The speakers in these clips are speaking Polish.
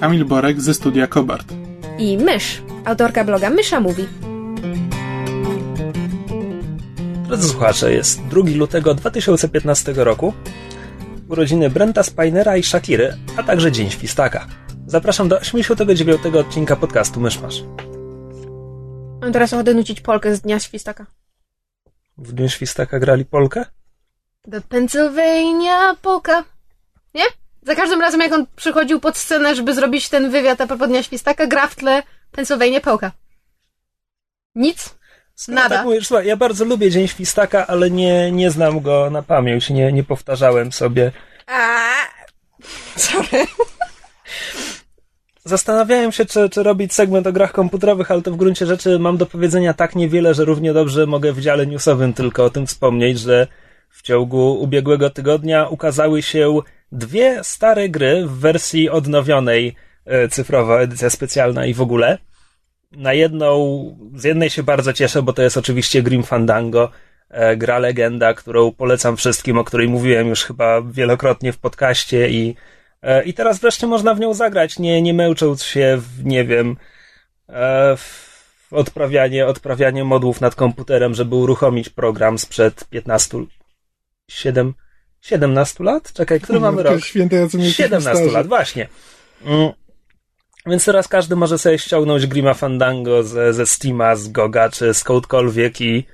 Kamil Borek ze studia Kobart. i Mysz, autorka bloga Mysza Mówi. Drodzy słuchacze, jest 2 lutego 2015 roku, urodziny Brenta Spinera i Shakiry, a także Dzień Świstaka. Zapraszam do 89 odcinka podcastu Myszmasz. Mam teraz ochotę nucić Polkę z Dnia Świstaka. W Dniu Świstaka grali Polkę? The Pennsylvania Polka. Nie? Za każdym razem, jak on przychodził pod scenę, żeby zrobić ten wywiad a propos Dnia Świstaka, gra w tle Pennsylvania Polka. Nic? Skoro Nada. Tak mówisz, słuchaj, ja bardzo lubię Dzień Świstaka, ale nie, nie znam go na pamięć, nie, nie powtarzałem sobie. A. Sorry. Zastanawiałem się, czy, czy robić segment o grach komputerowych, ale to w gruncie rzeczy mam do powiedzenia tak niewiele, że równie dobrze mogę w dziale newsowym tylko o tym wspomnieć, że w ciągu ubiegłego tygodnia ukazały się dwie stare gry w wersji odnowionej, e, cyfrowa edycja specjalna i w ogóle. Na jedną, z jednej się bardzo cieszę, bo to jest oczywiście Grim Fandango, e, gra legenda, którą polecam wszystkim, o której mówiłem już chyba wielokrotnie w podcaście i E, I teraz wreszcie można w nią zagrać, nie, nie męcząc się w, nie wiem, w odprawianie, odprawianie modłów nad komputerem, żeby uruchomić program sprzed 15, 7, 17 lat? Czekaj, który mamy rok? Święte, ja co mnie 17 lat, właśnie. Mm. Więc teraz każdy może sobie ściągnąć Grima Fandango ze, ze Steama, z Goga czy skądkolwiek i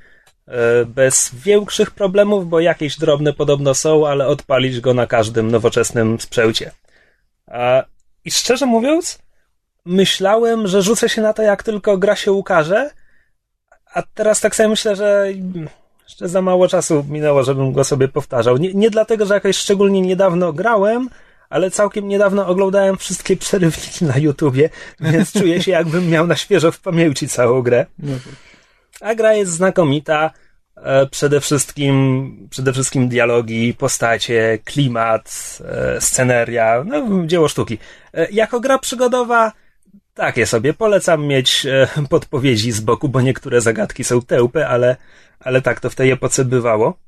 e, bez większych problemów, bo jakieś drobne podobno są, ale odpalić go na każdym nowoczesnym sprzęcie. A, I szczerze mówiąc, myślałem, że rzucę się na to, jak tylko gra się ukaże, a teraz tak sobie myślę, że jeszcze za mało czasu minęło, żebym go sobie powtarzał. Nie, nie dlatego, że jakoś szczególnie niedawno grałem, ale całkiem niedawno oglądałem wszystkie przerywniki na YouTubie, więc czuję się jakbym miał na świeżo w pamięci całą grę. No tak. A gra jest znakomita. E, Przede wszystkim, przede wszystkim dialogi, postacie, klimat, e, sceneria, no, dzieło sztuki. E, Jako gra przygodowa, takie sobie. Polecam mieć e, podpowiedzi z boku, bo niektóre zagadki są tełpe, ale, ale tak to w tej epoce bywało.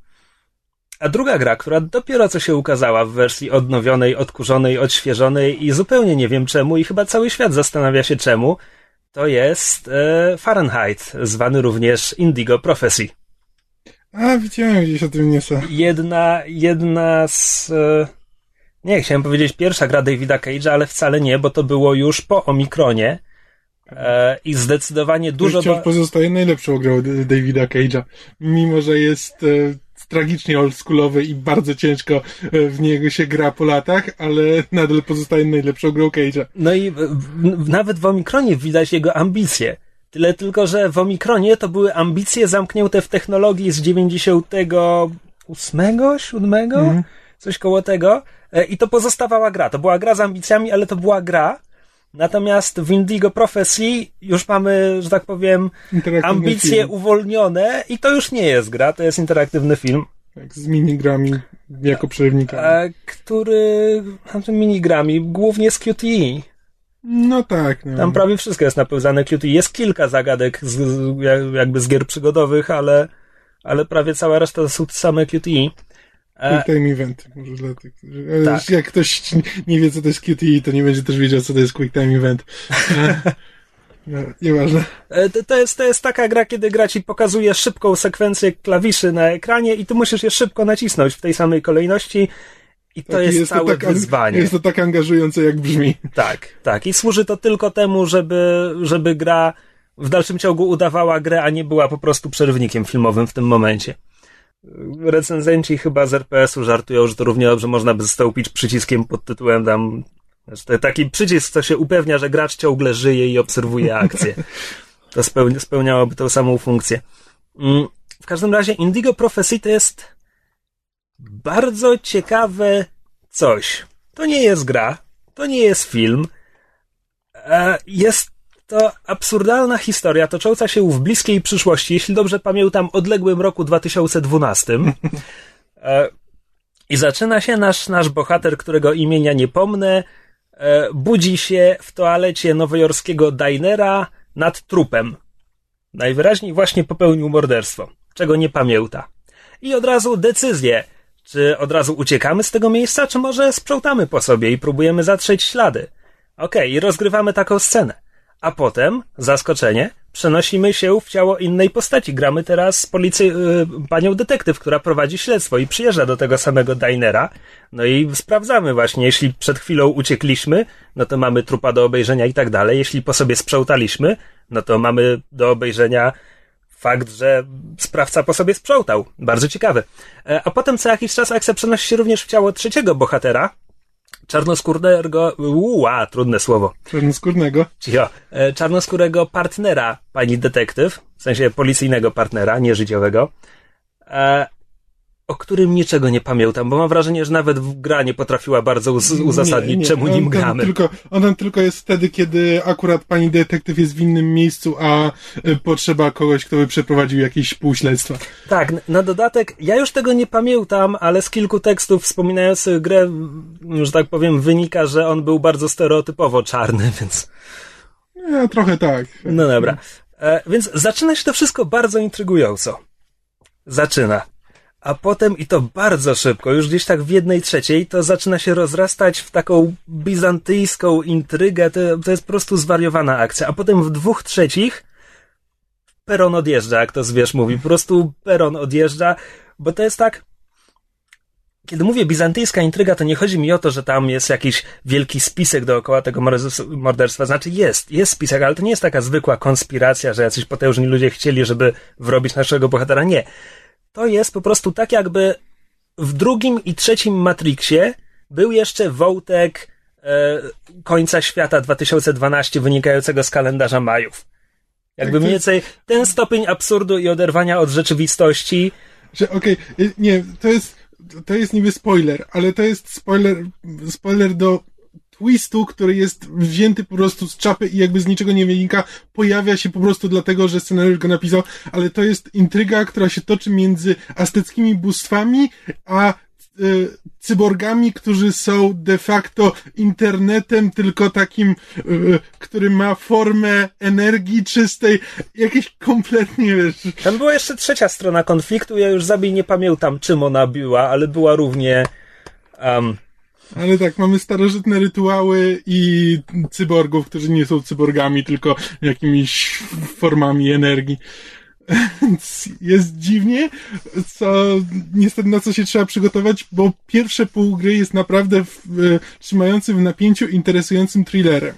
A druga gra, która dopiero co się ukazała w wersji odnowionej, odkurzonej, odświeżonej i zupełnie nie wiem czemu i chyba cały świat zastanawia się czemu, to jest e, Fahrenheit, zwany również Indigo Prophecy. A, widziałem gdzieś o tym newsa. Jedna, jedna z... E, nie, chciałem powiedzieć pierwsza gra Davida Cage'a, ale wcale nie, bo to było już po Omikronie e, i zdecydowanie dużo... Wciąż ba- pozostaje najlepszą grą Davida Cage'a. Mimo, że jest e, tragicznie oldschoolowy i bardzo ciężko e, w niego się gra po latach, ale nadal pozostaje najlepszą grą Cage'a. No i w, w, nawet w Omikronie widać jego ambicje. Tyle tylko, że w Omikronie to były ambicje zamknięte w technologii z 98, 7, Mhm. coś koło tego. E, I to pozostawała gra. To była gra z ambicjami, ale to była gra. Natomiast w Indigo Prophecy już mamy, że tak powiem, ambicje film. uwolnione i to już nie jest gra, to jest interaktywny film, Tak, z minigrami jako przerywnikami. e, który, znaczy minigrami, głównie z QTE. No tak, no. Tam prawie wszystko jest napełzane QTE. Jest kilka zagadek z, z, jak- jakby z gier przygodowych, ale, ale prawie cała reszta to są same QTE. E, Quick Time Event. Może dlatego. że- Tak. Jak ktoś nie wie, co to jest QTE, to nie będzie też wiedział, co to jest Quick Time Event. No, nieważne. e, to, to, jest, to jest taka gra, kiedy gra ci pokazuje szybką sekwencję klawiszy na ekranie i ty musisz je szybko nacisnąć w tej samej kolejności i to Tak, jest, to całe tak, wyzwanie. Jest to tak angażujące, jak brzmi. Tak, tak. I służy to tylko temu, żeby, żeby gra w dalszym ciągu udawała grę, a nie była po prostu przerywnikiem filmowym w tym momencie. Recenzenci chyba z RPS-u żartują, że to równie dobrze można by zastąpić przyciskiem pod tytułem tam taki przycisk, co się upewnia, że gracz ciągle żyje i obserwuje akcję. To spełni- spełniałoby tą samą funkcję. Mm, W każdym razie Indigo Prophecy to jest bardzo ciekawe coś. To nie jest gra, to nie jest film, E, jest to absurdalna historia tocząca się w bliskiej przyszłości, jeśli dobrze pamiętam, odległym roku 2012. E, I zaczyna się nasz, nasz bohater, którego imienia nie pomnę, e, budzi się w toalecie nowojorskiego dinera nad trupem. Najwyraźniej właśnie popełnił morderstwo, czego nie pamięta. I od razu decyzję, czy od razu uciekamy z tego miejsca, czy może sprzątamy po sobie i próbujemy zatrzeć ślady. Okej, i rozgrywamy taką scenę. A potem, zaskoczenie, przenosimy się w ciało innej postaci. Gramy teraz policy, yy, panią detektyw, która prowadzi śledztwo i przyjeżdża do tego samego dinera. No i sprawdzamy właśnie, jeśli przed chwilą uciekliśmy, no to mamy trupa do obejrzenia i tak dalej. Jeśli po sobie sprzątaliśmy, no to mamy do obejrzenia fakt, że sprawca po sobie sprzątał. Bardzo ciekawy. E, a potem co jakiś czas akcja przenosi się również w ciało trzeciego bohatera, czarnoskórnego, uła, trudne słowo. Czarnoskórnego. Cicho. E, czarnoskórego partnera pani detektyw, w sensie policyjnego partnera, nie życiowego, e, o którym niczego nie pamiętam, bo mam wrażenie, że nawet w gra nie potrafiła bardzo uz- uzasadnić, Nie, nie. czemu nim gramy. Tylko, on tylko jest wtedy, kiedy akurat pani detektyw jest w innym miejscu, a y, potrzeba kogoś, kto by przeprowadził jakieś półśledztwa. Tak, na dodatek, ja już tego nie pamiętam, ale z kilku tekstów wspominających grę, że tak powiem, wynika, że on był bardzo stereotypowo czarny, więc... No, trochę tak. No dobra. E, więc zaczyna się to wszystko bardzo intrygująco. Zaczyna. A potem, i to bardzo szybko, już gdzieś tak w jednej trzeciej, to zaczyna się rozrastać w taką bizantyjską intrygę. To, to jest po prostu zwariowana akcja. A potem w dwóch trzecich peron odjeżdża, jak to zwierz mówi. Po prostu peron odjeżdża, bo to jest tak. Kiedy mówię bizantyjska intryga, to nie chodzi mi o to, że tam jest jakiś wielki spisek dookoła tego morderstw- morderstwa. Znaczy jest, jest spisek, ale to nie jest taka zwykła konspiracja, że jacyś potężni ludzie chcieli, żeby wrobić naszego bohatera. Nie. To jest po prostu tak, jakby w drugim i trzecim Matrixie był jeszcze wątek e, końca świata 2012 wynikającego z kalendarza Majów. Jakby Tak, mniej więcej ten stopień absurdu i oderwania od rzeczywistości Że okej, y, nie, to jest, to jest niby spoiler, ale to jest spoiler, spoiler do twistu, który jest wzięty po prostu z czapy i jakby z niczego nie wynika, pojawia się po prostu dlatego, że scenariusz go napisał, ale to jest intryga, która się toczy między azteckimi bóstwami, a y, cyborgami, którzy są de facto internetem, tylko takim, y, który ma formę energii czystej, jakieś kompletnie, wiesz, Tam była jeszcze trzecia strona konfliktu, ja już zabij nie pamiętam czym ona była, ale była równie um, Ale tak, mamy starożytne rytuały i cyborgów, którzy nie są cyborgami, tylko jakimiś formami energii. Jest dziwnie, co niestety na co się trzeba przygotować, bo pierwsze pół gry jest naprawdę w, e, trzymającym w napięciu interesującym thrillerem.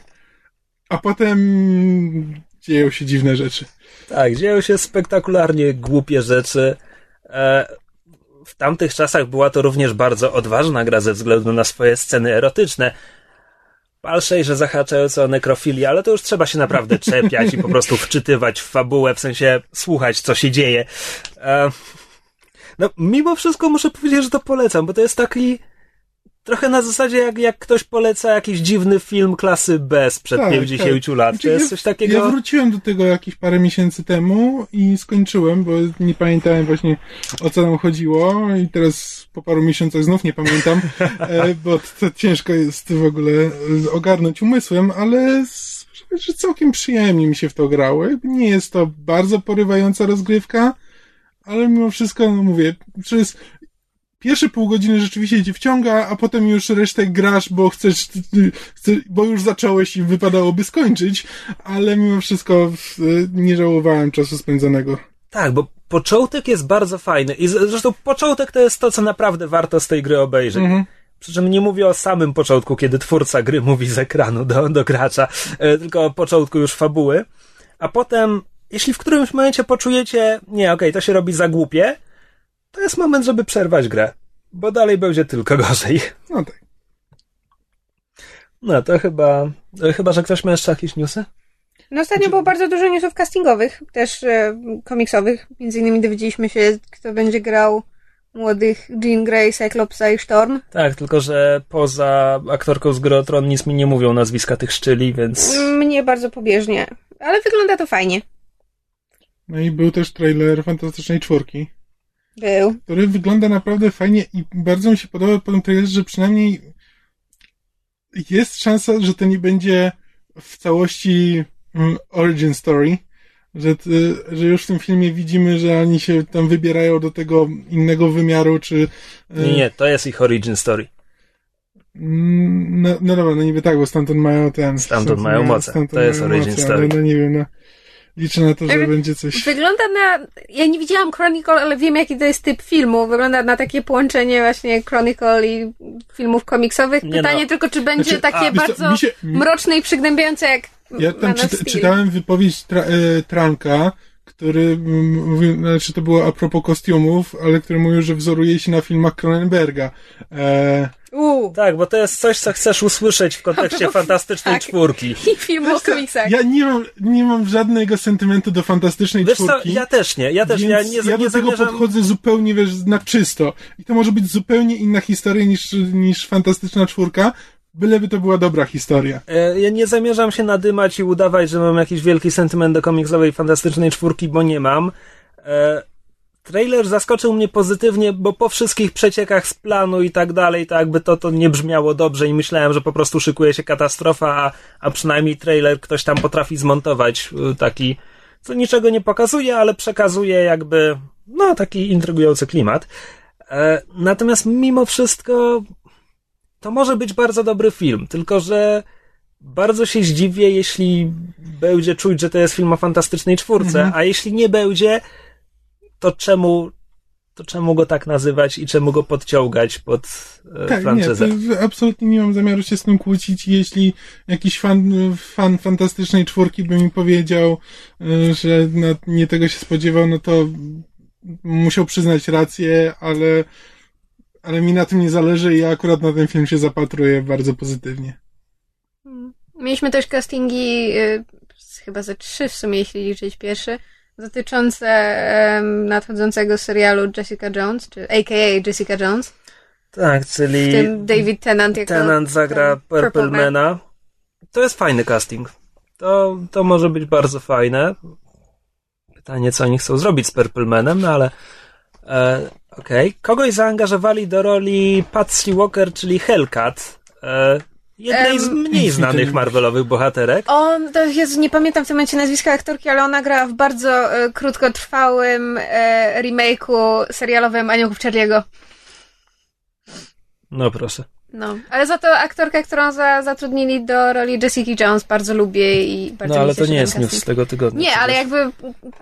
A potem dzieją się dziwne rzeczy. tak, dzieją się spektakularnie głupie rzeczy. E, w tamtych czasach była to również bardzo odważna gra ze względu na swoje sceny erotyczne. Palszej, że zahaczające o nekrofilię, ale to już trzeba się naprawdę czepiać i po prostu wczytywać w fabułę, w sensie słuchać, co się dzieje. E, no, mimo wszystko muszę powiedzieć, że to polecam, bo to jest taki trochę na zasadzie, jak, jak ktoś poleca jakiś dziwny film klasy B sprzed Tak, 50 lat. Znaczy, To jest ja- coś takiego... Ja wróciłem do tego jakieś parę miesięcy temu i skończyłem, bo nie pamiętałem właśnie o co nam chodziło i teraz po paru miesiącach znów nie pamiętam, e, bo to ciężko jest w ogóle e, ogarnąć umysłem, ale że całkiem przyjemnie mi się w to grało. Jakby Nie jest to bardzo porywająca rozgrywka, ale mimo wszystko, no mówię, przez pierwsze pół godziny rzeczywiście cię wciąga, a potem już resztę grasz, bo chcesz, chcesz bo już zacząłeś i wypadałoby skończyć, ale mimo wszystko e, nie żałowałem czasu spędzonego. Tak, bo początek jest bardzo fajny i zresztą początek to jest to, co naprawdę warto z tej gry obejrzeć. Mhm. Przy czym nie mówię o samym początku, kiedy twórca gry mówi z ekranu do, do gracza, e, tylko o początku już fabuły. A potem, jeśli w którymś momencie poczujecie, nie, okej, to się robi za głupie, to jest moment, żeby przerwać grę, bo dalej będzie tylko gorzej. No tak. No to chyba, e, chyba, że ktoś ma jeszcze jakieś newsy? No ostatnio było bardzo dużo newsów castingowych, też e, komiksowych. Między innymi dowiedzieliśmy się, kto będzie grał młodych Jean Grey, Cyclopsa i Storm. Tak, tylko że poza aktorką z Gry o Tron nic mi nie mówią nazwiska tych szczyli, więc... Mnie bardzo pobieżnie, ale wygląda to fajnie. No i był też trailer Fantastycznej Czwórki, Był. który wygląda naprawdę fajnie i bardzo mi się podoba po tym trailerze, że przynajmniej jest szansa, że to nie będzie w całości mm, origin story, że, ty, że już w tym filmie widzimy, że oni się tam wybierają do tego innego wymiaru, czy... e, Nie, nie, to jest ich origin story. Mm, No, no dobra, no niby tak, bo stamtąd mają ten... Stamtąd mają moce. To mają jest origin moce, story. Ale no nie wiem, no. Liczę na to, że będzie coś... Wygląda na. Ja nie widziałam Chronicle, ale wiem, jaki to jest typ filmu. Wygląda na takie połączenie właśnie Chronicle i filmów komiksowych. Nie Pytanie no. tylko, czy będzie Znaczy, takie a, bardzo się- mroczne i przygnębiające jak Ja tam czyta, czytałem wypowiedź tra, e, Tranka, który mówił, znaczy to było a propos kostiumów, ale który mówił, że wzoruje się na filmach Cronenberga. E. Tak, bo to jest coś, co chcesz usłyszeć w kontekście fantastycznej tak. czwórki. I film o komiksach. ja nie mam, nie mam żadnego sentymentu do fantastycznej Wiesz co, czwórki. ja też nie, ja też ja nie, ja nie do tego zamierzam... podchodzę zupełnie, wiesz, na czysto. I to może być zupełnie inna historia niż, niż fantastyczna czwórka, byleby to była dobra historia. E, Ja nie zamierzam się nadymać i udawać, że mam jakiś wielki sentyment do komiksowej fantastycznej czwórki, bo nie mam. E, Trailer zaskoczył mnie pozytywnie, bo po wszystkich przeciekach z planu i tak dalej, to jakby to, to nie brzmiało dobrze i myślałem, że po prostu szykuje się katastrofa, a, a przynajmniej trailer ktoś tam potrafi zmontować y, taki, co niczego nie pokazuje, ale przekazuje jakby, no, taki intrygujący klimat. E, Natomiast mimo wszystko to może być bardzo dobry film, tylko że bardzo się zdziwię, jeśli będzie czuć, że to jest film o fantastycznej czwórce, Mhm. a jeśli nie będzie, to czemu, to czemu go tak nazywać i czemu go podciągać pod e, Tak, nie, franczyzę? to absolutnie nie mam zamiaru się z tym kłócić. Jeśli jakiś fan, fan fantastycznej czwórki by mi powiedział, y, że nie tego się spodziewał, no to musiał przyznać rację, ale, ale mi na tym nie zależy i ja akurat na ten film się zapatruję bardzo pozytywnie. Mieliśmy też castingi, y, chyba ze trzy w sumie, jeśli liczyć pierwszy, dotyczące nadchodzącego serialu Jessica Jones, czy a.k.a. Jessica Jones. Tak, W czyli tym David Tennant jako Tenant zagra ten Purple, Purple Man. Mana. To jest fajny casting. To, to może być bardzo fajne. Pytanie, co oni chcą zrobić z Purple Manem, no ale e, okej. Kogoś zaangażowali do roli Patsy Walker, czyli Hellcat. E, jednej z Em, mniej znanych Marvelowych bohaterek. On, to jest, nie pamiętam w tym momencie nazwiska aktorki, ale ona gra w bardzo e, krótkotrwałym e, remake'u serialowym Aniołów Charlie'ego. No proszę. No, ale za to aktorkę, którą za, zatrudnili do roli Jessica Jones bardzo lubię i bardzo No ale to nie jest news z tego tygodnia. Nie, ale jakby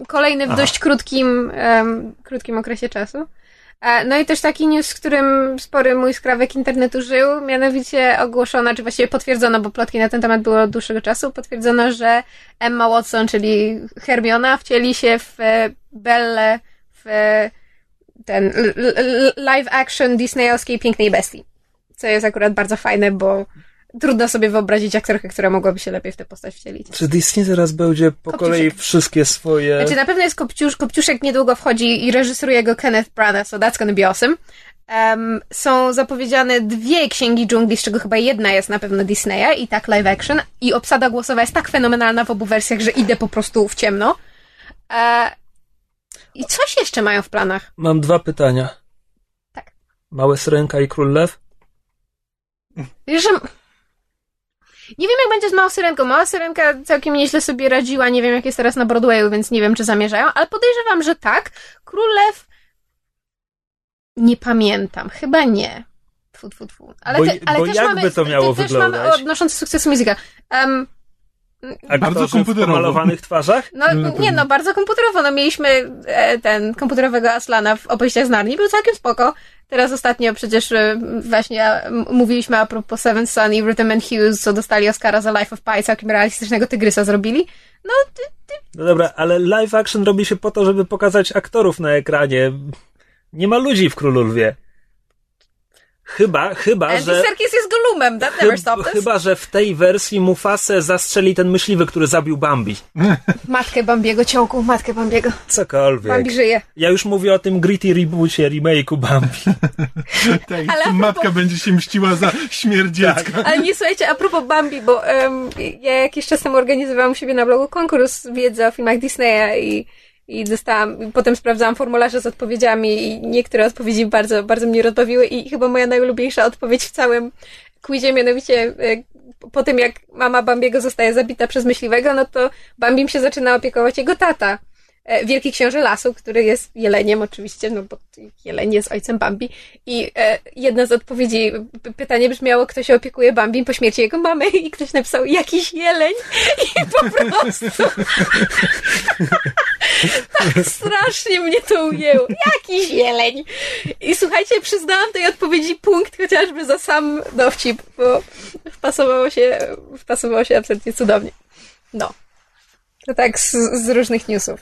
kolejny w Aha. dość krótkim, em, krótkim okresie czasu. E, No i też taki news, z którym spory mój skrawek internetu żył, mianowicie ogłoszono, czy właściwie potwierdzono, bo plotki na ten temat były od dłuższego czasu, potwierdzono, że Emma Watson, czyli Hermiona, wcieli się w e, Belle w e, ten live action disneyowskiej Pięknej Bestii. Co jest akurat bardzo fajne, bo trudno sobie wyobrazić aktorkę, która mogłaby się lepiej w tę postać wcielić. Czy Disney teraz będzie po Kopciuszek. kolei wszystkie swoje... Znaczy na pewno jest Kopciusz, Kopciuszek niedługo wchodzi i reżyseruje go Kenneth Branagh, so that's gonna be awesome. Em, są zapowiedziane dwie księgi dżungli, z czego chyba jedna jest na pewno Disneya i tak live action i obsada głosowa jest tak fenomenalna w obu wersjach, że idę po prostu w ciemno. E, I coś jeszcze mają w planach. Mam dwa pytania. Tak. Małe Syrenka i Król Lew? Wiesz, że... Nie wiem, jak będzie z Małą Syrenką. Mała Syrenka całkiem nieźle sobie radziła. Nie wiem, jak jest teraz na Broadwayu, więc nie wiem, czy zamierzają, ale podejrzewam, że tak. Królew... Nie pamiętam. Chyba nie. Tfu, tfu, tfu. Ale, Bo- te, ale bo też jakby mamy, to miało te, też mamy wyglądać? odnoszące sukces muzyka. Um, Aktorzy w komputerowo. pomalowanych twarzach? no, No, nie no, bardzo komputerowo. No, mieliśmy e, ten komputerowego Aslana w opowieściach z Narni. Był całkiem spoko. Teraz ostatnio przecież e, właśnie mówiliśmy a propos Seven Son i Rhythm and Hughes, co dostali Oscara za Life of Pi, całkiem realistycznego tygrysa zrobili. No, ty, No dobra, ale live action robi się po to, żeby pokazać aktorów na ekranie. Nie ma ludzi w Królu Lwie. Chyba, chyba, Andy że... Serkis jest Gollumem, that never Chyba, stopped us. chyba, że w tej wersji Mufasę zastrzeli ten myśliwy, który zabił Bambi. Matkę Bambiego ciągu, matkę Bambiego. Cokolwiek. Bambi żyje. Ja już mówię o tym gritty reboocie, remake'u Bambi. Tak, Ale a propos- matka będzie się mściła za śmierć dziecka. Ale nie słuchajcie, a propos Bambi, bo em, ja jakiś czas temu organizowałam u siebie na blogu konkurs wiedzy o filmach Disneya i, i dostałam, potem sprawdzałam formularze z odpowiedziami i niektóre odpowiedzi bardzo, bardzo mnie rozbawiły i chyba moja najulubieńsza odpowiedź w całym quizie, mianowicie e, po tym jak mama Bambiego zostaje zabita przez myśliwego, no to Bambim się zaczyna opiekować jego tata. E, Wielki Książę Lasu, który jest jeleniem oczywiście, no bo jeleń jest ojcem Bambi. I e, jedna z odpowiedzi, pytanie brzmiało, kto się opiekuje Bambim po śmierci jego mamy i ktoś napisał jakiś jeleń i po prostu tak strasznie mnie to ujęło. Jakiś jeleń. I słuchajcie, przyznałam tej odpowiedzi punkt chociażby za sam dowcip, bo wpasowało się, wpasowało się absolutnie cudownie. No. To tak z, z różnych newsów.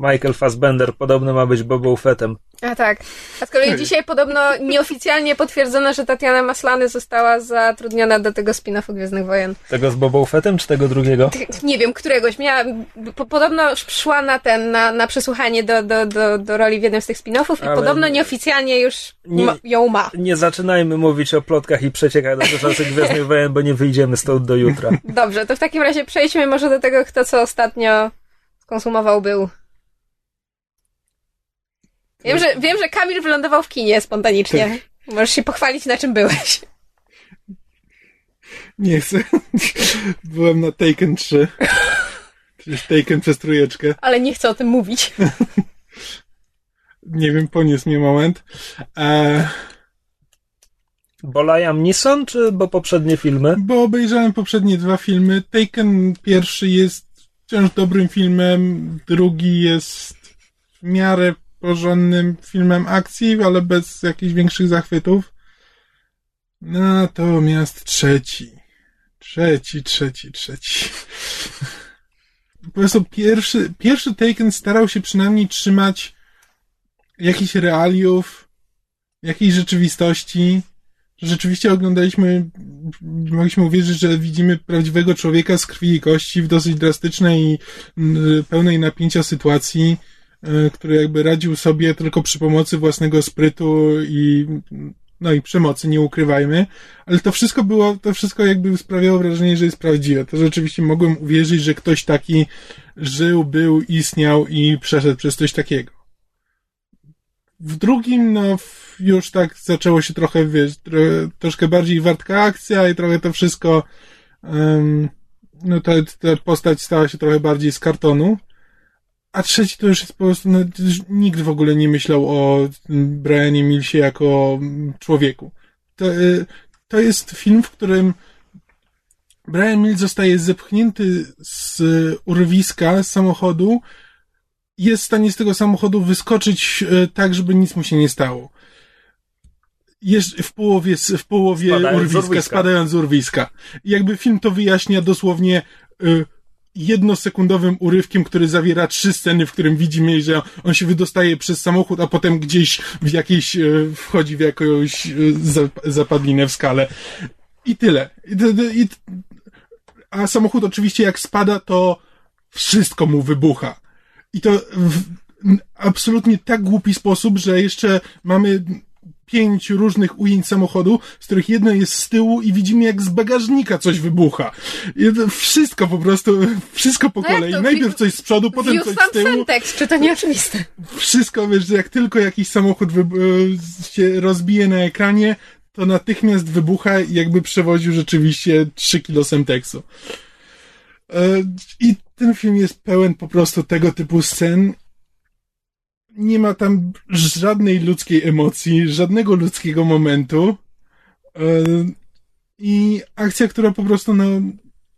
Michael Fassbender podobno ma być Bobą Fettem. A tak. A z kolei dzisiaj podobno nieoficjalnie potwierdzono, że Tatiana Maslany została zatrudniona do tego spin-offu Gwiezdnych Wojen. Tego z Bobą Fettem, czy tego drugiego? Nie wiem, któregoś. Miała, po, podobno szła na ten, na, na przesłuchanie do, do, do, do roli w jednym z tych spin-offów i Ale podobno nie- nieoficjalnie już Nie- ma, ją ma. Nie zaczynajmy mówić o plotkach i przeciekach dotyczących Gwiezdnych Wojen, bo nie wyjdziemy stąd do jutra. Dobrze, to w takim razie przejdźmy może do tego, kto co ostatnio skonsumował był. Wiem, że, wiem, że Kamil wylądował w kinie spontanicznie. Możesz się pochwalić, na czym byłeś. Nie chcę. Byłem na Taken 3. Przecież Taken przez trójeczkę. Ale nie chcę o tym mówić. Nie wiem, poniósł mnie moment. E, Bo Liam Neeson, czy bo poprzednie filmy? bo obejrzałem poprzednie dwa filmy. Taken pierwszy jest wciąż dobrym filmem, drugi jest w miarę porządnym filmem akcji, ale bez jakichś większych zachwytów. Natomiast trzeci. Trzeci, trzeci, trzeci. Po prostu pierwszy, pierwszy Taken starał się przynajmniej trzymać jakichś realiów, jakiejś rzeczywistości. Rzeczywiście oglądaliśmy, mogliśmy uwierzyć, że widzimy prawdziwego człowieka z krwi i kości w dosyć drastycznej pełnej napięcia sytuacji, który jakby radził sobie tylko przy pomocy własnego sprytu i no i przemocy, nie ukrywajmy, ale to wszystko było, to wszystko jakby sprawiało wrażenie, że jest prawdziwe. To rzeczywiście mogłem uwierzyć, że ktoś taki żył, był, istniał i przeszedł przez coś takiego. W drugim, no, już tak zaczęło się trochę, wiesz, tro, troszkę bardziej wartka akcja i trochę to wszystko, em, no, ta postać stała się trochę bardziej z kartonu. A trzeci to już jest po prostu, no, nikt w ogóle nie myślał o mm, Brianie Millsie jako mm, człowieku. To, y, to jest film, w którym Brian Mills zostaje zepchnięty z urwiska, z samochodu, jest w stanie z tego samochodu wyskoczyć e, tak, żeby nic mu się nie stało. Jest w połowie, w połowie Spadając z urwiska, urwiska. spadając z urwiska. Jakby film to wyjaśnia dosłownie e, jednosekundowym urywkiem, który zawiera trzy sceny, w którym widzimy, że on się wydostaje przez samochód, a potem gdzieś w jakieś, e, wchodzi w jakąś e, zap- zapadlinę w skale. I tyle. I, a samochód oczywiście jak spada, to wszystko mu wybucha. I to w absolutnie tak głupi sposób, że jeszcze mamy pięć różnych ujęć samochodu, z których jedno jest z tyłu i widzimy jak z bagażnika coś wybucha. Wszystko po prostu, wszystko po No kolei. to? Najpierw coś z przodu, potem coś z tyłu. Sentex, czy to nieoczywiste? Wszystko, wiesz, że jak tylko jakiś samochód e, się rozbije na ekranie, to natychmiast wybucha i jakby przewoził rzeczywiście 3 kilo semteksu. E, I ten film jest pełen po prostu tego typu scen. Nie ma tam żadnej ludzkiej emocji, żadnego ludzkiego momentu. E, I akcja, która po prostu, no,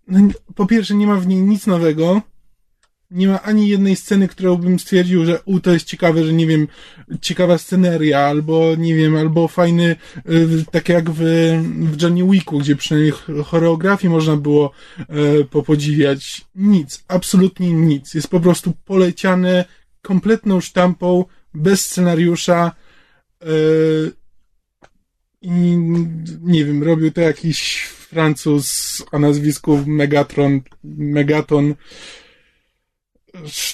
no, po pierwsze, nie ma w niej nic nowego. Nie ma ani jednej sceny, którą bym stwierdził, że u, to jest ciekawe, że nie wiem, ciekawa sceneria, albo nie wiem, albo fajny, y, tak jak w, w Johnny Wicku, gdzie przynajmniej ch- choreografię można było y, popodziwiać. Nic, absolutnie nic. Jest po prostu poleciane kompletną sztampą, bez scenariusza. y, i nie wiem, robił to jakiś Francuz o nazwisku Megatron, Megaton.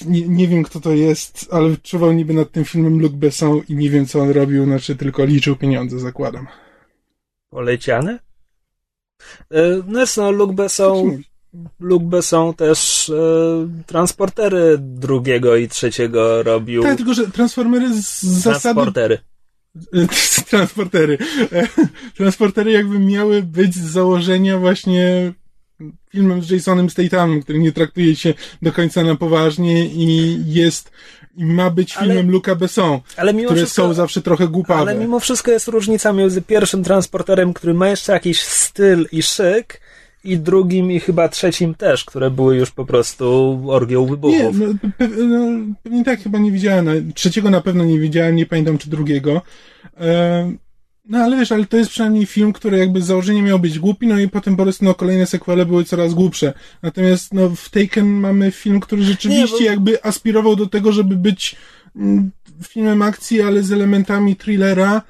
Nie, nie wiem, kto to jest, ale czuwał niby nad tym filmem Luc Besson i nie wiem, co on robił, znaczy tylko liczył pieniądze, zakładam. Poleciane? E, No no, Luc Besson, Luc Besson też e, transportery drugiego i trzeciego robił. Tak, tylko że Transformery z zasady Transportery. transportery. E, Transportery jakby miały być z założenia właśnie filmem z Jasonem Stathamem, który nie traktuje się do końca na poważnie i jest i ma być Ale- filmem Luca Besson, Ale mimo które wszystko, są zawsze trochę głupawe. ale mimo wszystko jest różnica między pierwszym transporterem, który ma jeszcze jakiś styl i szyk, i drugim i chyba trzecim też, które były już po prostu orgią Nie, wybuchów. no, pe, no, pewnie tak, chyba nie widziałem. no, Trzeciego na pewno nie widziałem, nie pamiętam czy drugiego. E, no ale wiesz, ale to jest przynajmniej film, który jakby z założenia miał być głupi, no i potem po prostu no, kolejne sequele były coraz głupsze. Natomiast no, w Taken mamy film, który rzeczywiście Nie, bo- jakby aspirował do tego, żeby być mm, filmem akcji, ale z elementami thrillera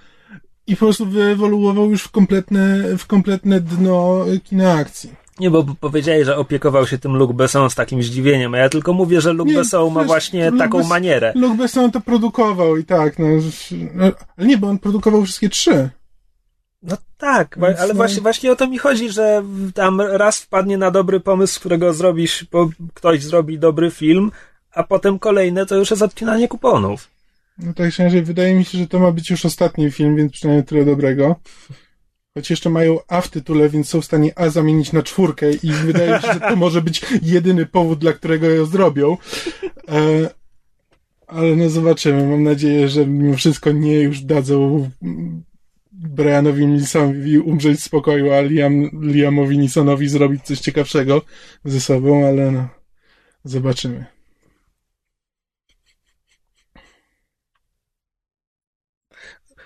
i po prostu wyewoluował już w kompletne, w kompletne dno kina akcji. Nie, bo powiedziałeś, że opiekował się tym Luc Besson z takim zdziwieniem, a ja tylko mówię, że Luc Nie, Besson ma wiesz, właśnie taką manierę. Luc Besson to produkował i tak, no, no. Ale nie, bo on produkował wszystkie trzy. No tak, Więc ale no- właśnie, właśnie o to mi chodzi, że tam raz wpadnie na dobry pomysł, którego zrobisz, bo ktoś zrobi dobry film, a potem kolejne to już jest odcinanie kuponów. No tak szczerze, wydaje mi się, że to ma być już ostatni film, więc przynajmniej tyle dobrego. Choć jeszcze mają A w tytule, więc są w stanie A zamienić na czwórkę i wydaje mi się, że to może być jedyny powód, dla którego ją zrobią. E, ale no zobaczymy. Mam nadzieję, że mimo wszystko nie już dadzą Brianowi Nilsonowi umrzeć w spokoju, a Liam, Liamowi Nisonowi zrobić coś ciekawszego ze sobą, ale no zobaczymy.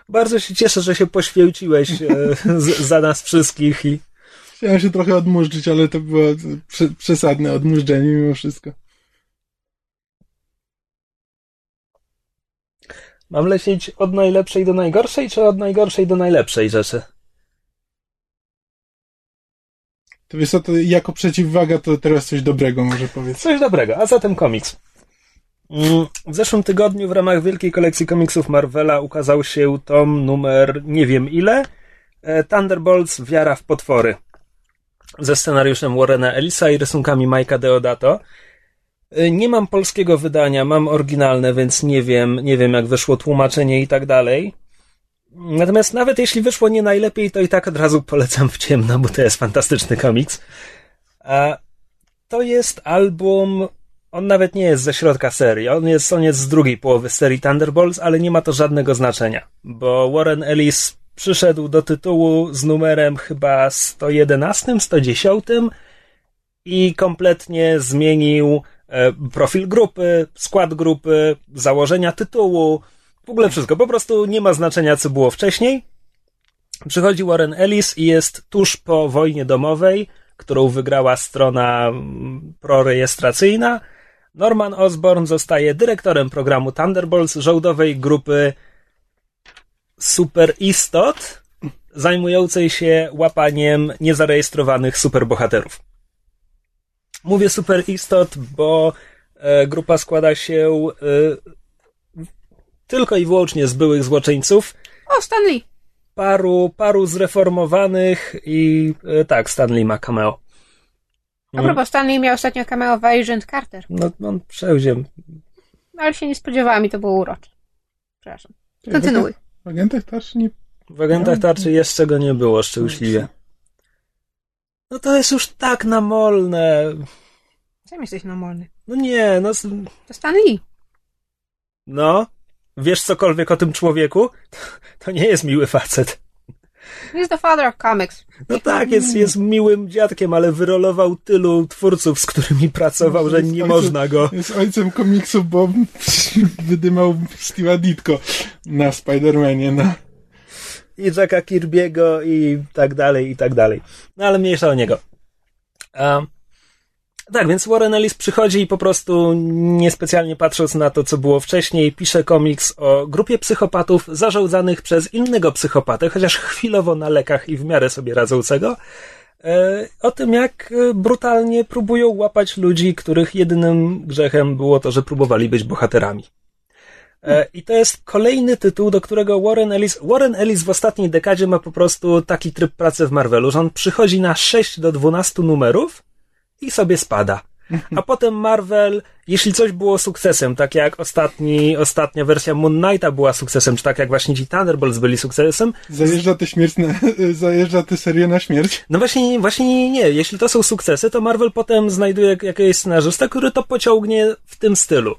Bardzo się cieszę, że się poświęciłeś e, za nas wszystkich i Chciałem się trochę odmurzyć, ale to było prze, przesadne odmurzenie mimo wszystko. mam lecieć od najlepszej do najgorszej, czy od najgorszej do najlepszej rzeczy? To wiesz co, to jako przeciwwaga to teraz coś dobrego może powiedz. Coś dobrego, a zatem komiks. W zeszłym tygodniu w ramach wielkiej kolekcji komiksów Marvela ukazał się tom numer nie wiem ile e, Thunderbolts Wiara w potwory ze scenariuszem Warrena Ellisa i rysunkami Mike'a Deodato. E, Nie mam polskiego wydania, mam oryginalne, więc nie wiem, nie wiem jak wyszło tłumaczenie i tak dalej. Natomiast nawet jeśli wyszło nie najlepiej, to i tak od razu polecam w ciemno, bo to jest fantastyczny komiks. A to jest album. On nawet nie jest ze środka serii. On jest, on jest z drugiej połowy serii Thunderbolts, ale nie ma to żadnego znaczenia, bo Warren Ellis przyszedł do tytułu z numerem chyba 111, 110 i kompletnie zmienił e, profil grupy, skład grupy, założenia tytułu, w ogóle wszystko. Po prostu nie ma znaczenia, co było wcześniej. Przychodzi Warren Ellis i jest tuż po wojnie domowej, którą wygrała strona mm, prorejestracyjna. Norman Osborn zostaje dyrektorem programu Thunderbolts, żołdowej grupy superistot, zajmującej się łapaniem niezarejestrowanych superbohaterów. Mówię superistot, bo e, grupa składa się e, tylko i wyłącznie z byłych złoczyńców, O, Stanley! paru, paru zreformowanych i e, tak, Stanley ma cameo. A propos, Stanley miał ostatnio cameo w Agent Carter. No, on przełzie. Ale się nie spodziewałam i to było urocze. Przepraszam. Kontynuuj. W agentach też nie... W agentach tarczy jeszcze go nie było szczęśliwie. No to jest już tak namolne. Sam jesteś normalny. No nie, no. To Stanley. No. Wiesz cokolwiek o tym człowieku? To nie jest miły facet. He's the father of comics. No tak, jest, jest miłym dziadkiem, ale wyrolował tylu twórców, z którymi pracował, że nie można go. Jest ojcem komiksu, bo wydymał Steve'a Ditko na Spider-Manie, no. i Jacka Kirby'ego i tak dalej, i tak dalej. No ale mniejsza o niego. A, Tak, więc Warren Ellis przychodzi i po prostu niespecjalnie patrząc na to, co było wcześniej, pisze komiks o grupie psychopatów zarządzanych przez innego psychopatę, chociaż chwilowo na lekach i w miarę sobie radzącego, e, o tym, jak e, brutalnie próbują łapać ludzi, których jedynym grzechem było to, że próbowali być bohaterami. E, I to jest kolejny tytuł, do którego Warren Ellis. Warren Ellis w ostatniej dekadzie ma po prostu taki tryb pracy w Marvelu, że on przychodzi na 6 do 12 numerów i sobie spada. A potem Marvel, jeśli coś było sukcesem, tak jak ostatni, ostatnia wersja Moon Knighta była sukcesem, czy tak jak właśnie ci Thunderbolts byli sukcesem, Zajeżdża tę śmierć na, zajeżdża serię na śmierć. no właśnie, właśnie nie. Jeśli to są sukcesy, to Marvel potem znajduje jakiegoś scenarzysta, który to pociągnie w tym stylu.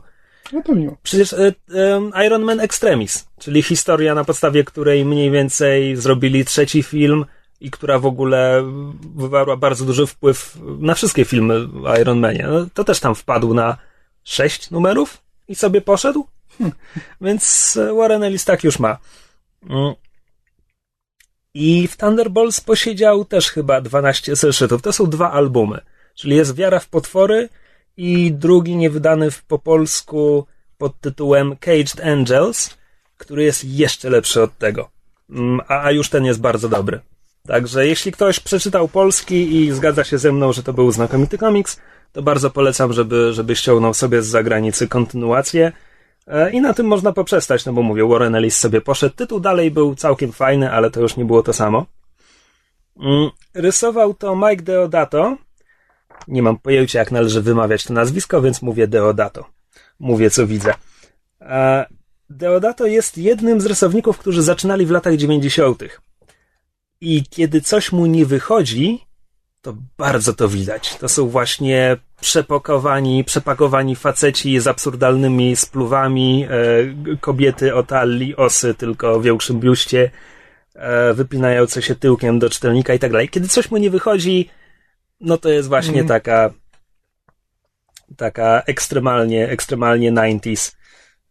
No to miło. Przecież e, e, Iron Man Extremis, czyli historia, na podstawie której mniej więcej zrobili trzeci film i która w ogóle wywarła bardzo duży wpływ na wszystkie filmy o Iron Manie. No, to też tam wpadł na sześć numerów i sobie poszedł. Więc e, Warren Ellis tak już ma. Mm. I w Thunderbolts posiedział też chyba 12 zeszytów. To są dwa albumy. Czyli jest Wiara w potwory i drugi niewydany w, po polsku pod tytułem Caged Angels, który jest jeszcze lepszy od tego. Mm, A, a już ten jest bardzo dobry. Także jeśli ktoś przeczytał polski i zgadza się ze mną, że to był znakomity komiks, to bardzo polecam, żeby, żeby ściągnął sobie z zagranicy kontynuację. E, I na tym można poprzestać, no bo mówię, Warren Ellis sobie poszedł. Tytuł dalej był całkiem fajny, ale to już nie było to samo. Mm, Rysował to Mike Deodato. Nie mam pojęcia, jak należy wymawiać to nazwisko, więc mówię Deodato. Mówię, co widzę. E, Deodato jest jednym z rysowników, którzy zaczynali w latach 90. I kiedy coś mu nie wychodzi, to bardzo to widać. To są właśnie przepakowani, przepakowani faceci z absurdalnymi spluwami, e, kobiety o talii, osy tylko o większym biuście, e, wypinające się tyłkiem do czytelnika i tak dalej. Kiedy coś mu nie wychodzi, no to jest właśnie Mhm. taka taka ekstremalnie, ekstremalnie 90s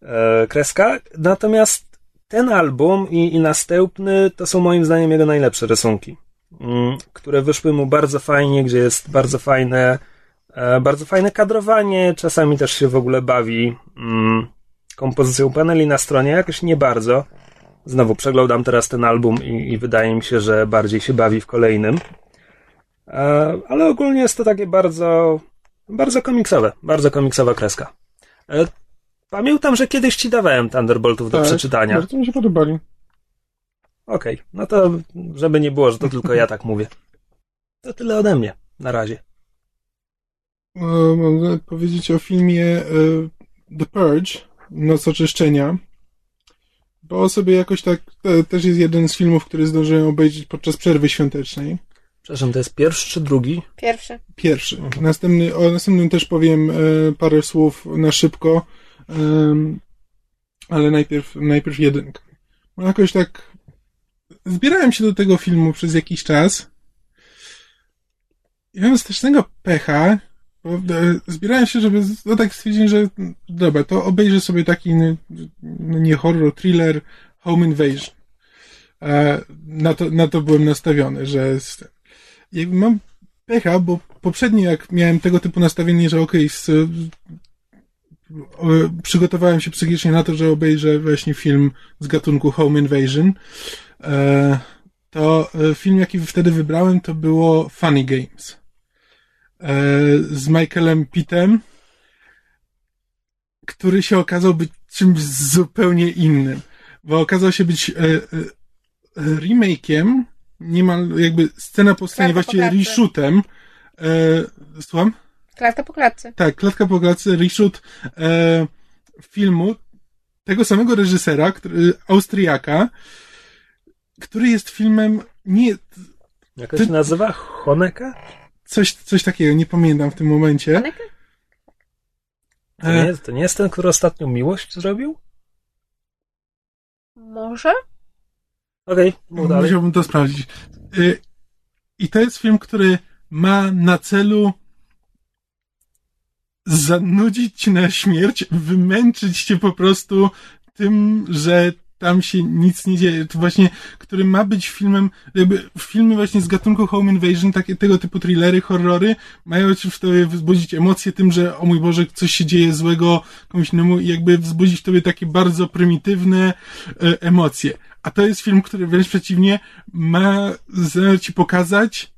e, kreska. Natomiast ten album i, i następny to są moim zdaniem jego najlepsze rysunki, mm, które wyszły mu bardzo fajnie, gdzie jest bardzo fajne, e, bardzo fajne kadrowanie, czasami też się w ogóle bawi mm, kompozycją paneli na stronie, jakoś nie bardzo. Znowu przeglądam teraz ten album i, i wydaje mi się, że bardziej się bawi w kolejnym. E, ale ogólnie jest to takie bardzo, bardzo komiksowe, bardzo komiksowa kreska. E, Pamiętam, że kiedyś ci dawałem Thunderboltów do Tak, przeczytania. Bardzo mi się podobali. Okej, no to żeby nie było, że to tylko ja tak mówię. To tyle ode mnie, na razie. E, Mogę powiedzieć o filmie e, The Purge, Noc Oczyszczenia, bo sobie jakoś tak, to też jest jeden z filmów, który zdążyłem obejrzeć podczas przerwy świątecznej. Przepraszam, to jest pierwszy czy drugi? Pierwszy. Pierwszy. Następny, o następnym też powiem e, parę słów na szybko, em, ale najpierw, najpierw jedynkę. Bo jakoś tak zbierałem się do tego filmu przez jakiś czas i miałem strasznego pecha, e, zbierałem się, żeby no tak stwierdzić, że dobra, to obejrzę sobie taki no, no nie horror, thriller, home invasion. E, na, to, na to byłem nastawiony, że mam pecha, bo poprzednio jak miałem tego typu nastawienie, że okej, s- o, przygotowałem się psychicznie na to, że obejrzę właśnie film z gatunku Home Invasion, e, to e, film, jaki wtedy wybrałem, to było Funny Games. E, z Michaelem Pittem, który się okazał być czymś zupełnie innym, bo okazał się być remake'iem, niemal jakby scena po scenie, właściwie reshootem, słucham? Klatka po klatce. Tak, klatka po klatce, reshoot e, filmu tego samego reżysera, który, Austriaka, który jest filmem nie, Jak to się nazywa? Honeka? coś, coś takiego, nie pamiętam w tym momencie. Honeka? To nie, jest- to nie jest ten, który ostatnio Miłość zrobił? Może? Okej, dalej. Musiałbym to sprawdzić. Y, I to jest film, który ma na celu zanudzić cię na śmierć, wymęczyć cię po prostu tym, że tam się nic nie dzieje. To właśnie, który ma być filmem, jakby filmy właśnie z gatunku Home Invasion, takie tego typu thrillery, horrory, mają w tobie wzbudzić emocje tym, że o mój Boże, coś się dzieje złego komuś innemu i jakby wzbudzić w tobie takie bardzo prymitywne e, emocje. A to jest film, który wręcz przeciwnie ma ci pokazać,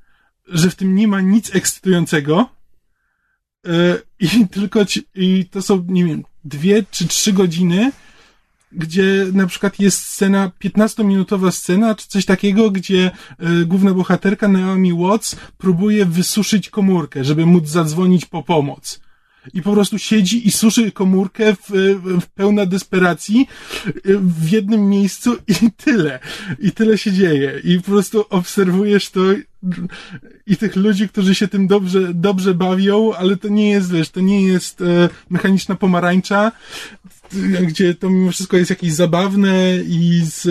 że w tym nie ma nic ekscytującego, i tylko ci, i to są, nie wiem, dwie czy trzy godziny, gdzie na przykład jest scena, 15-minutowa scena, czy coś takiego, gdzie y, główna bohaterka Naomi Watts próbuje wysuszyć komórkę, żeby móc zadzwonić po pomoc. I po prostu siedzi i suszy komórkę w, w pełna desperacji w jednym miejscu i tyle. I tyle się dzieje. I po prostu obserwujesz to i tych ludzi, którzy się tym dobrze, dobrze bawią, ale to nie jest, wiesz, to nie jest e, mechaniczna pomarańcza, gdzie to mimo wszystko jest jakieś zabawne i z,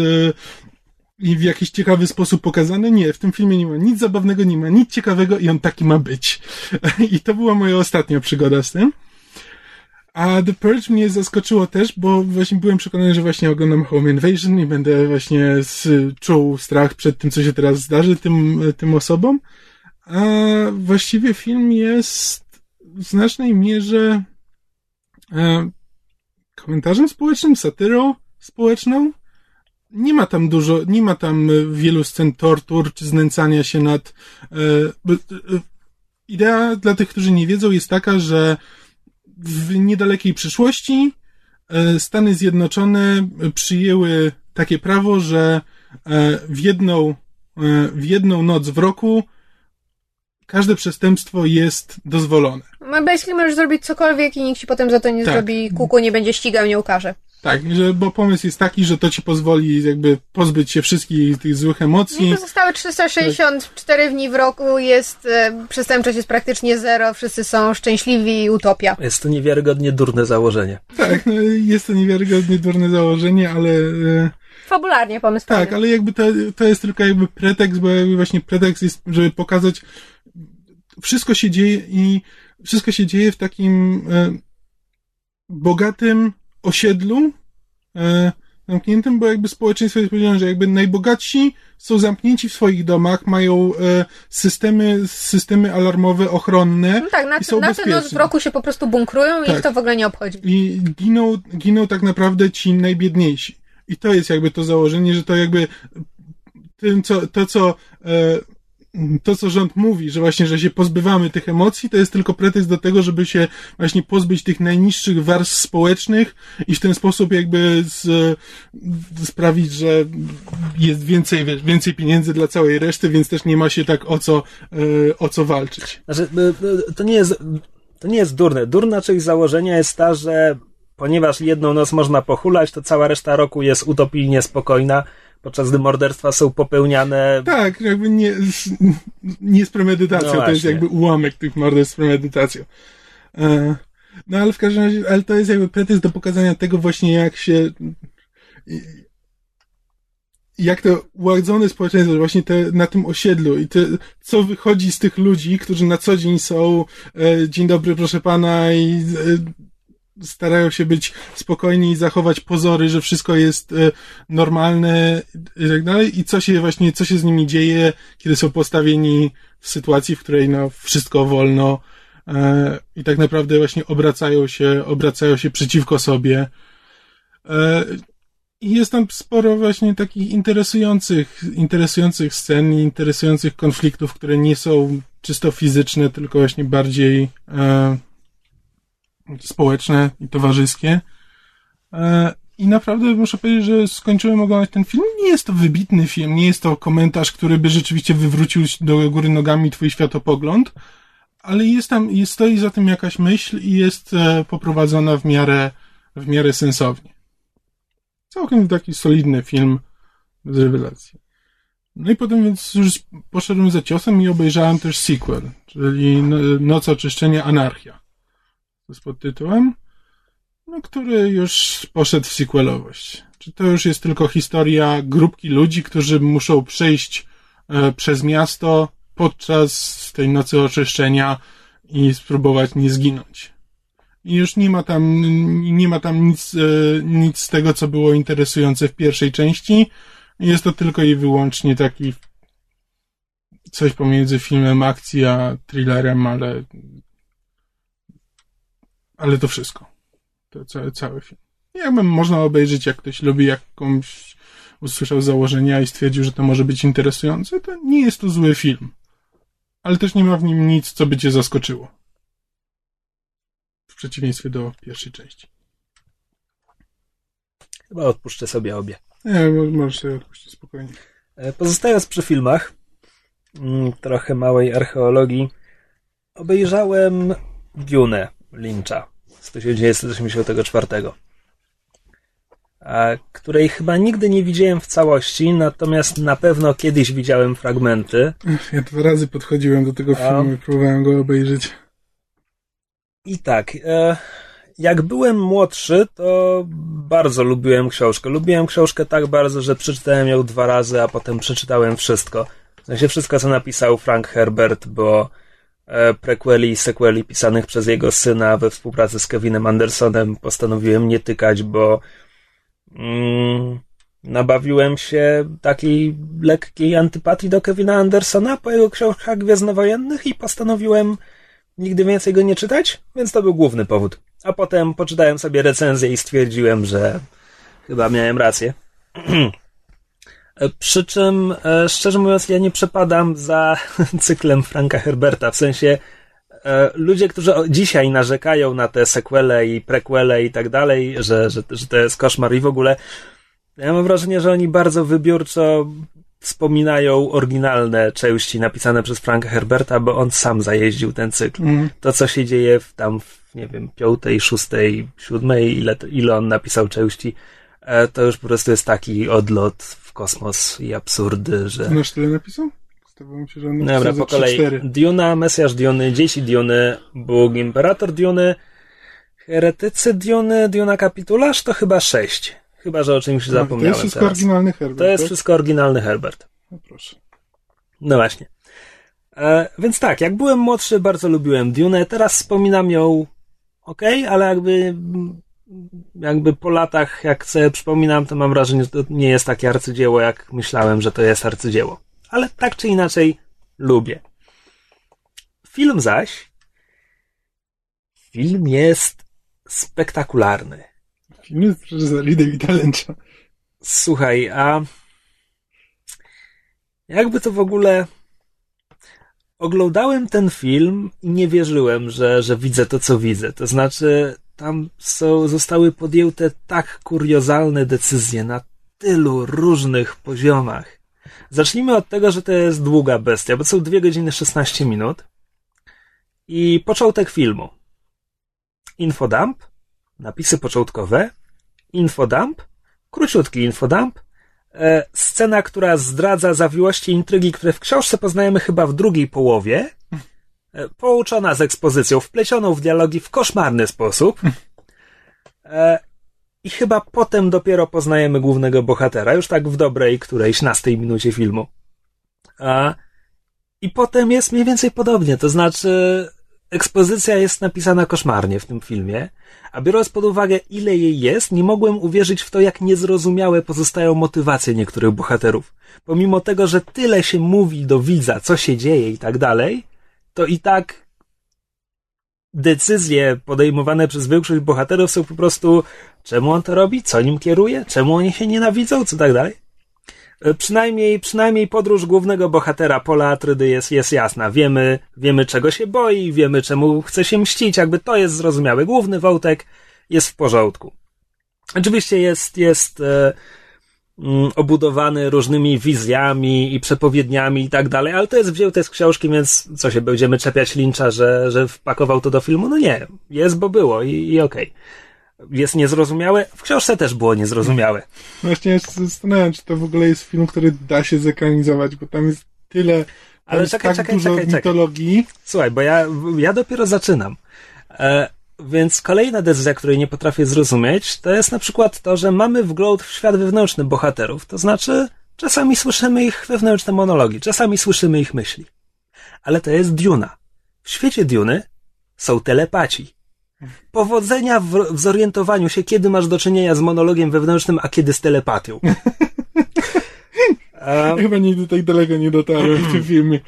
i w jakiś ciekawy sposób pokazane. Nie, w tym filmie nie ma nic zabawnego, nie ma nic ciekawego i on taki ma być. I to była moja ostatnia przygoda z tym. A The Purge mnie zaskoczyło też, bo właśnie byłem przekonany, że właśnie oglądam Home Invasion i będę właśnie czuł strach przed tym, co się teraz zdarzy tym, tym osobom. A właściwie film jest w znacznej mierze e, komentarzem społecznym, satyrą społeczną. Nie ma tam dużo, nie ma tam wielu scen tortur czy znęcania się nad. E, e, idea dla tych, którzy nie wiedzą, jest taka, że w niedalekiej przyszłości e, Stany Zjednoczone przyjęły takie prawo, że e, w jedną, e, w jedną noc w roku każde przestępstwo jest dozwolone. No, basically możesz zrobić cokolwiek i nikt ci potem za to nie tak. zrobi kuku, nie będzie ścigał, nie ukaże. Tak, że, bo pomysł jest taki, że to ci pozwoli jakby pozbyć się wszystkich tych złych emocji. I pozostałe 364 tak. dni w roku jest, e, przestępczość jest praktycznie zero, wszyscy są szczęśliwi i utopia. Jest to niewiarygodnie durne założenie. Tak, no, jest to niewiarygodnie durne założenie, ale... E, Fabularnie pomysł. Tak, ale jakby to, to jest tylko jakby pretekst, bo jakby właśnie pretekst jest, żeby pokazać wszystko się dzieje i wszystko się dzieje w takim e, bogatym osiedlu e, zamkniętym, bo jakby społeczeństwo jest powiedziane, że jakby najbogatsi są zamknięci w swoich domach, mają e, systemy, systemy alarmowe, ochronne. No tak, na, i są na ten noc w roku się po prostu bunkrują tak. i ich to w ogóle nie obchodzi. I giną, giną tak naprawdę ci najbiedniejsi. I to jest jakby to założenie, że to jakby tym, co, to, co e, to, co rząd mówi, że właśnie, że się pozbywamy tych emocji, to jest tylko pretekst do tego, żeby się właśnie pozbyć tych najniższych warstw społecznych i w ten sposób jakby z, sprawić, że jest więcej, więcej pieniędzy dla całej reszty, więc też nie ma się tak o co, e, o co walczyć. Znaczy, e, to nie jest, to nie jest durne. Durna część założenia jest ta, że ponieważ jedną noc można pochulać, to cała reszta roku jest utopijnie spokojna, podczas gdy morderstwa są popełniane. Tak, jakby nie, nie z premedytacją, no to jest jakby ułamek tych morderstw z premedytacją. E, no ale w każdym razie, ale to jest jakby pretekst do pokazania tego właśnie, jak się jak to uładzone społeczeństwo właśnie te, na tym osiedlu i te, co wychodzi z tych ludzi, którzy na co dzień są e, dzień dobry proszę pana i e, starają się być spokojni i zachować pozory, że wszystko jest e, normalne i tak dalej i co się właśnie, co się z nimi dzieje, kiedy są postawieni w sytuacji, w której no wszystko wolno e, i tak naprawdę właśnie obracają się, obracają się przeciwko sobie. E, I jest tam sporo właśnie takich interesujących, interesujących scen i interesujących konfliktów, które nie są czysto fizyczne, tylko właśnie bardziej społeczne i towarzyskie. E, I naprawdę muszę powiedzieć, że skończyłem oglądać ten film. Nie jest to wybitny film, nie jest to komentarz, który by rzeczywiście wywrócił do góry nogami twój światopogląd, ale jest tam, jest, stoi za tym jakaś myśl i jest e, poprowadzona w miarę, w miarę sensownie. Całkiem taki solidny film z rewelacji. No i potem więc już poszedłem za ciosem i obejrzałem też sequel, czyli Noc Oczyszczenia Anarchia z podtytułem, no, który już poszedł w sequelowość. Czy to już jest tylko historia grupki ludzi, którzy muszą przejść e, przez miasto podczas tej nocy oczyszczenia i spróbować nie zginąć. I już nie ma tam, nie ma tam nic, e, nic z tego, co było interesujące w pierwszej części. Jest to tylko i wyłącznie taki coś pomiędzy filmem akcji a thrillerem, ale ale to wszystko. To cały, cały film. Jakbym można obejrzeć, jak ktoś lubi jakąś, usłyszał założenia i stwierdził, że to może być interesujące, to nie jest to zły film. Ale też nie ma w nim nic, co by cię zaskoczyło. W przeciwieństwie do pierwszej części. Chyba odpuszczę sobie obie. Nie, możesz sobie odpuścić spokojnie. E, pozostając przy filmach, mm, trochę małej archeologii, obejrzałem Dune Lyncha z 1984, której chyba nigdy nie widziałem w całości, natomiast na pewno kiedyś widziałem fragmenty. Ja dwa razy podchodziłem do tego filmu i próbowałem go obejrzeć. I tak, e, jak byłem młodszy, to bardzo lubiłem książkę. Lubiłem książkę tak bardzo, że przeczytałem ją dwa razy, a potem przeczytałem wszystko. W sensie wszystko, co napisał Frank Herbert, bo prequeli i sequeli pisanych przez jego syna we współpracy z Kevinem Andersonem postanowiłem nie tykać, bo mm, nabawiłem się takiej lekkiej antypatii do Kevina Andersona po jego książkach gwiezdnowojennych i postanowiłem nigdy więcej go nie czytać, więc to był główny powód. A potem poczytałem sobie recenzję i stwierdziłem, że chyba miałem rację. Przy czym, e, szczerze mówiąc, ja nie przepadam za cyklem Franka Herberta. W sensie, e, ludzie, którzy dzisiaj narzekają na te sequele i prequele i tak dalej, że, że, że to jest koszmar i w ogóle, ja mam wrażenie, że oni bardzo wybiórczo wspominają oryginalne części napisane przez Franka Herberta, bo on sam zajeździł ten cykl. Mm. To, co się dzieje w tam, w, nie wiem, piątej, szóstej, siódmej, ile, ile on napisał części, e, to już po prostu jest taki odlot kosmos i absurdy, że... Masz tyle napisał? Stawało się, że on Dobra, po kolei. Duna, Mesjasz Duny, Dzieci Duny, Bóg Imperator Duny, Heretycy Duny, Duna Kapitularz to chyba sześć. Chyba, że o czymś no, zapomniałem. To jest wszystko teraz. oryginalny Herbert. To jest tak? wszystko oryginalny Herbert. No proszę. No właśnie. E, więc tak, jak byłem młodszy, bardzo lubiłem Dune. Teraz wspominam ją ok, ale jakby jakby po latach, jak sobie przypominam, to mam wrażenie, że to nie jest takie arcydzieło, jak myślałem, że to jest arcydzieło. Ale tak czy inaczej lubię. Film zaś film jest spektakularny. Film jest reżyserii Davida Lyncha. Słuchaj, a jakby to w ogóle oglądałem ten film i nie wierzyłem, że, że widzę to, co widzę. To znaczy, tam są, zostały podjęte tak kuriozalne decyzje na tylu różnych poziomach. Zacznijmy od tego, że to jest długa bestia, bo są 2 godziny 16 minut. I początek filmu. Infodump, napisy początkowe, infodump, króciutki infodump, e, scena, która zdradza zawiłości intrygi, które w książce poznajemy chyba w drugiej połowie, e, pouczona z ekspozycją, wplecioną w dialogi w koszmarny sposób. E, I chyba potem dopiero poznajemy głównego bohatera, już tak w dobrej którejś nastej minucie filmu. I potem jest mniej więcej podobnie, to znaczy ekspozycja jest napisana koszmarnie w tym filmie, a biorąc pod uwagę, ile jej jest, nie mogłem uwierzyć w to, jak niezrozumiałe pozostają motywacje niektórych bohaterów. Pomimo tego, że tyle się mówi do widza, co się dzieje i tak dalej, to i tak decyzje podejmowane przez większość bohaterów są po prostu, czemu on to robi, co nim kieruje, czemu oni się nienawidzą, co tak dalej. E, przynajmniej, przynajmniej podróż głównego bohatera Pola Atrydy jest, jest jasna. Wiemy, wiemy czego się boi, wiemy czemu chce się mścić, jakby to jest zrozumiałe. Główny wątek jest w porządku. Oczywiście jest, jest e, obudowany różnymi wizjami i przepowiedniami i tak dalej, ale to jest wzięte z książki, więc co się będziemy czepiać Lyncha, że, że wpakował to do filmu? No nie, jest, bo było i, i okej. Okay jest niezrozumiałe. W książce też było niezrozumiałe. Właśnie ja się zastanawiam, czy to w ogóle jest film, który da się zekranizować, bo tam jest tyle. Ale czekaj, tak czekaj, dużo czekaj, mitologii. Czekaj. Słuchaj, bo ja, ja dopiero zaczynam. E, więc kolejna decyzja, której nie potrafię zrozumieć, to jest na przykład to, że mamy wgląd w świat wewnętrzny bohaterów. To znaczy, czasami słyszymy ich wewnętrzne monologi, czasami słyszymy ich myśli. Ale to jest Duna. W świecie Duny są telepaci. powodzenia w, w zorientowaniu się, kiedy masz do czynienia z monologiem wewnętrznym, a kiedy z telepatią. A... Chyba nigdy tak daleko nie dotarłem w tym filmie.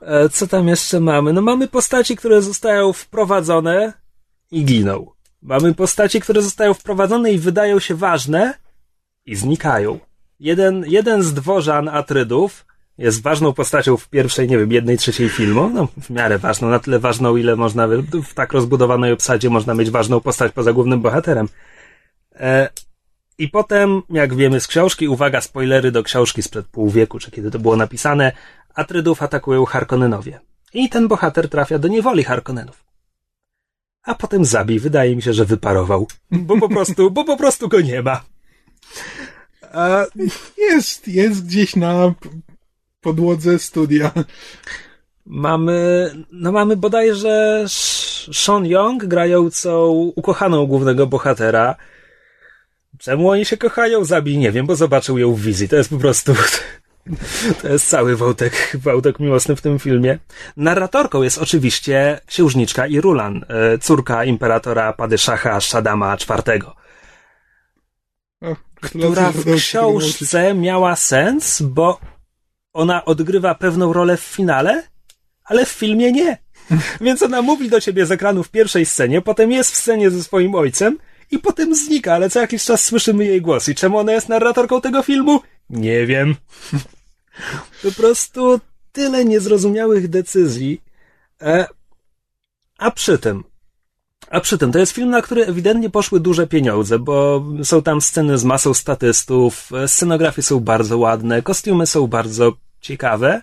E, co tam jeszcze mamy? No mamy postaci, które zostają wprowadzone i giną. Mamy postaci, które zostają wprowadzone i wydają się ważne i znikają. Jeden, jeden z dworzan Atrydów jest ważną postacią w pierwszej, nie wiem, jednej trzeciej filmu. No, w miarę ważną, na tyle ważną, ile można, w tak rozbudowanej obsadzie można mieć ważną postać poza głównym bohaterem. E, I potem, jak wiemy z książki, uwaga, spoilery do książki sprzed pół wieku, czy kiedy to było napisane, Atrydów atakują Harkonnenowie. I ten bohater trafia do niewoli Harkonnenów. A potem zabij, wydaje mi się, że wyparował. Bo po prostu, bo po prostu go nie ma. A... Jest, jest gdzieś na podłodze studia. Mamy, no mamy bodajże Sean Young grającą ukochaną głównego bohatera. Czemu oni się kochają? Zabij, nie wiem, bo zobaczył ją w wizji. To jest po prostu To jest cały wątek, wątek miłosny w tym filmie. Narratorką jest oczywiście księżniczka Irulan, e, córka imperatora Padyszacha Shadama IV. która w książce miała sens, bo ona odgrywa pewną rolę w finale, ale w filmie nie. Więc ona mówi do ciebie z ekranu w pierwszej scenie, potem jest w scenie ze swoim ojcem i potem znika, ale co jakiś czas słyszymy jej głos. I czemu ona jest narratorką tego filmu? Nie wiem. Po prostu tyle niezrozumiałych decyzji. E, a przy tym, a przy tym, to jest film, na który ewidentnie poszły duże pieniądze, bo są tam sceny z masą statystów, scenografie są bardzo ładne, kostiumy są bardzo ciekawe,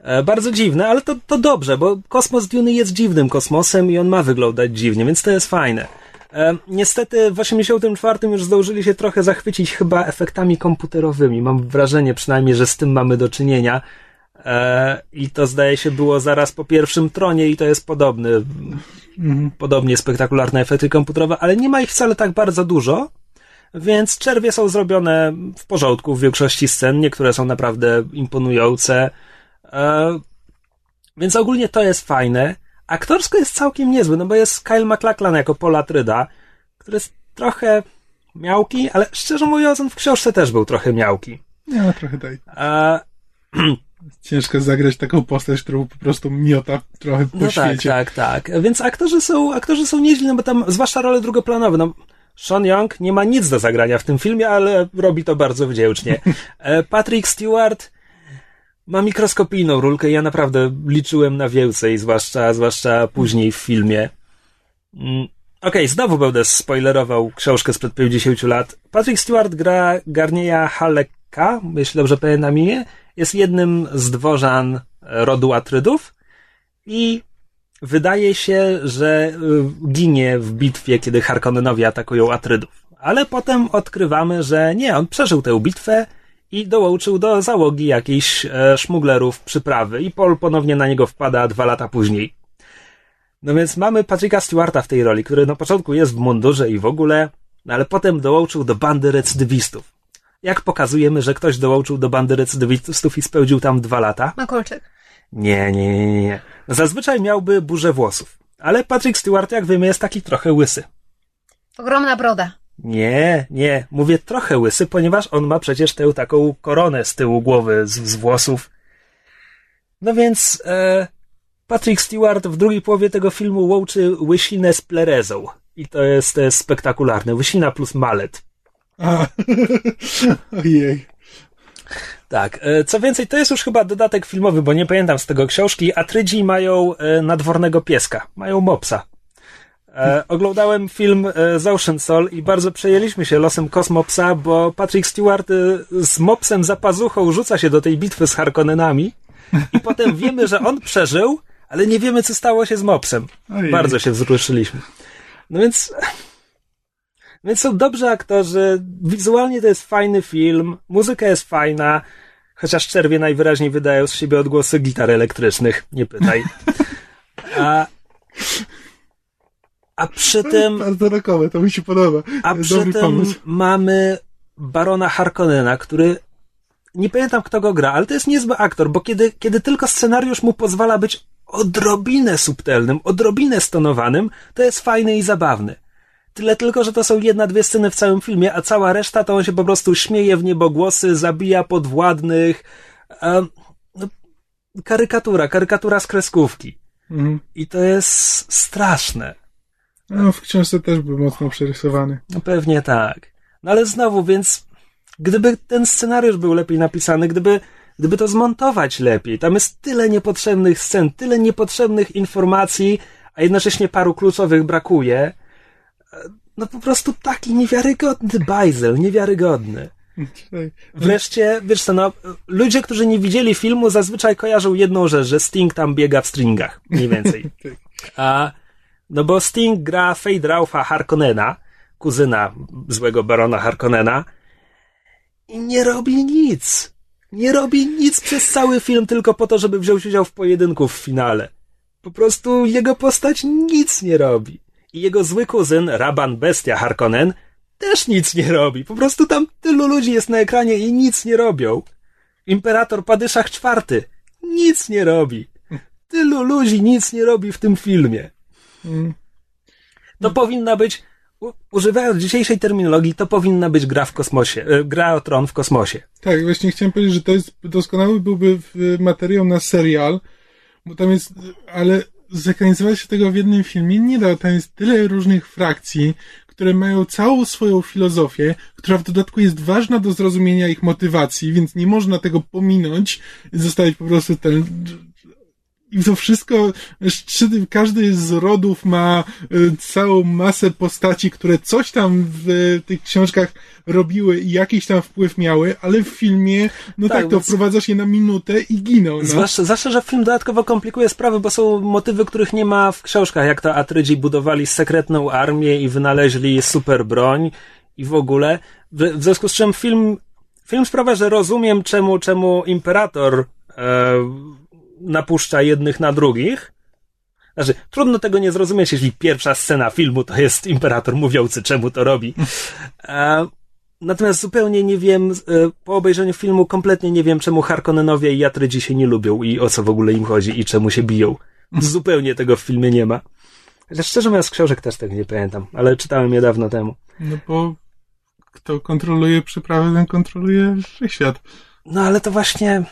e, bardzo dziwne, ale to, to dobrze, bo kosmos Duny jest dziwnym kosmosem i on ma wyglądać dziwnie, więc to jest fajne. E, niestety w 84 już zdążyli się trochę zachwycić chyba efektami komputerowymi. Mam wrażenie przynajmniej, że z tym mamy do czynienia. E, I to zdaje się było zaraz po pierwszym tronie i to jest podobny, mhm. podobnie spektakularne efekty komputerowe, ale nie ma ich wcale tak bardzo dużo. Więc czerwie są zrobione w porządku w większości scen, niektóre są naprawdę imponujące. E, więc ogólnie to jest fajne. Aktorsko jest całkiem niezły, no bo jest Kyle MacLachlan jako Paul Atryda, który jest trochę miałki, ale szczerze mówiąc, on w książce też był trochę miałki. Nie, trochę daj. A... Ciężko zagrać taką postać, którą po prostu miota trochę po no tak, świecie. Tak, tak, tak. Więc aktorzy są, aktorzy są nieźli, no bo tam, zwłaszcza role drugoplanowe, no Sean Young nie ma nic do zagrania w tym filmie, ale robi to bardzo wdzięcznie. E, Patrick Stewart ma mikroskopijną rulkę. Ja naprawdę liczyłem na więcej, zwłaszcza, zwłaszcza później w filmie. Mm, okej, okay, znowu będę spoilerował książkę sprzed 50 lat. Patrick Stewart gra Garnieja Haleka, jeśli dobrze pamiętam imię. Jest jednym z dworzan rodu Atrydów i wydaje się, że y, ginie w bitwie, kiedy Harkonnenowie atakują Atrydów. Ale potem odkrywamy, że nie, on przeżył tę bitwę i dołączył do załogi jakichś e, szmuglerów przyprawy i Paul ponownie na niego wpada dwa lata później. No więc mamy Patricka Stewarta w tej roli, który na początku jest w mundurze i w ogóle, no ale potem dołączył do bandy recydywistów. Jak pokazujemy, że ktoś dołączył do bandy recydywistów i spełdził tam dwa lata? Makolczyk. Nie, nie, nie, nie. Zazwyczaj miałby burzę włosów. Ale Patrick Stewart, jak wiemy, jest taki trochę łysy. Ogromna broda. Nie, nie, mówię trochę łysy, ponieważ on ma przecież tę taką koronę z tyłu głowy, z, z włosów. No więc e, Patrick Stewart w drugiej połowie tego filmu łączy łysinę z plerezą. I to jest, to jest spektakularne. Łysina plus malet. A, ojej. Tak, e, co więcej, to jest już chyba dodatek filmowy, bo nie pamiętam z tego książki. Atrydzi mają e, nadwornego pieska, mają mopsa. E, oglądałem film e, z Ocean Soul i bardzo przejęliśmy się losem Kosmopsa, bo Patrick Stewart e, z mopsem za pazuchą rzuca się do tej bitwy z Harkonnenami i potem wiemy, że on przeżył, ale nie wiemy, co stało się z mopsem. Ojej. Bardzo się wzruszyliśmy. No więc... Więc są dobrzy aktorzy, wizualnie to jest fajny film, muzyka jest fajna, chociaż czerwie najwyraźniej wydają z siebie odgłosy gitar elektrycznych, nie pytaj. A, a przy tym... Bardzo rokowe, to mi się podoba. A przy tym pomysł. mamy Barona Harkonnena, który nie pamiętam kto go gra, ale to jest niezły aktor, bo kiedy, kiedy tylko scenariusz mu pozwala być odrobinę subtelnym, odrobinę stonowanym, to jest fajny i zabawny. Tyle tylko, że to są jedna, dwie sceny w całym filmie, a cała reszta to on się po prostu śmieje w niebogłosy, zabija podwładnych. Um, no, karykatura, karykatura z kreskówki. Mhm. I to jest straszne. No, w książce też był mocno przerysowany. No pewnie tak. No ale znowu, więc gdyby ten scenariusz był lepiej napisany, gdyby, gdyby to zmontować lepiej, tam jest tyle niepotrzebnych scen, tyle niepotrzebnych informacji, a jednocześnie paru kluczowych brakuje. No po prostu taki niewiarygodny bajzel, niewiarygodny. Wreszcie, wiesz co, no, ludzie, którzy nie widzieli filmu, zazwyczaj kojarzą jedną rzecz, że Sting tam biega w stringach, mniej więcej. Tak. A, no bo Sting gra Ralpha Harkonnena, kuzyna złego barona Harkonnena i nie robi nic. Nie robi nic przez cały film tylko po to, żeby wziąć udział w pojedynku w finale. Po prostu jego postać nic nie robi. I jego zły kuzyn, Raban Bestia Harkonnen, też nic nie robi. Po prostu tam tylu ludzi jest na ekranie i nic nie robią. Imperator Padyszach IV nic nie robi. Tylu ludzi nic nie robi w tym filmie. Mm. To powinna być, używając dzisiejszej terminologii, to powinna być gra w kosmosie, e, gra o tron w kosmosie. Tak, właśnie chciałem powiedzieć, że to jest doskonały byłby w- materiał na serial, bo tam jest, ale zekranizować się tego w jednym filmie nie da. Tam jest tyle różnych frakcji, które mają całą swoją filozofię, która w dodatku jest ważna do zrozumienia ich motywacji, więc nie można tego pominąć i zostawić po prostu ten i to wszystko, każdy z rodów ma y, całą masę postaci, które coś tam w tych książkach robiły i jakiś tam wpływ miały, ale w filmie, no Tak, tak, to wprowadzasz je na minutę i giną. No. Zwłaszcza, zwłaszcza, że film dodatkowo komplikuje sprawy, bo są motywy, których nie ma w książkach, jak to Atrydzi budowali sekretną armię i wynaleźli super broń i w ogóle. W, w związku z czym film, film sprawia, że rozumiem, czemu, czemu imperator e, napuszcza jednych na drugich. Znaczy, trudno tego nie zrozumieć, jeśli pierwsza scena filmu to jest imperator mówiący, czemu to robi. E, Natomiast zupełnie nie wiem, e, po obejrzeniu filmu kompletnie nie wiem, czemu Harkonnenowie i Jatrydzi się nie lubią i o co w ogóle im chodzi i czemu się biją. Zupełnie tego w filmie nie ma. Chociaż szczerze mówiąc, z książek też tego nie pamiętam, ale czytałem je dawno temu. no bo kto kontroluje przyprawę, ten kontroluje wszechświat. No ale to właśnie.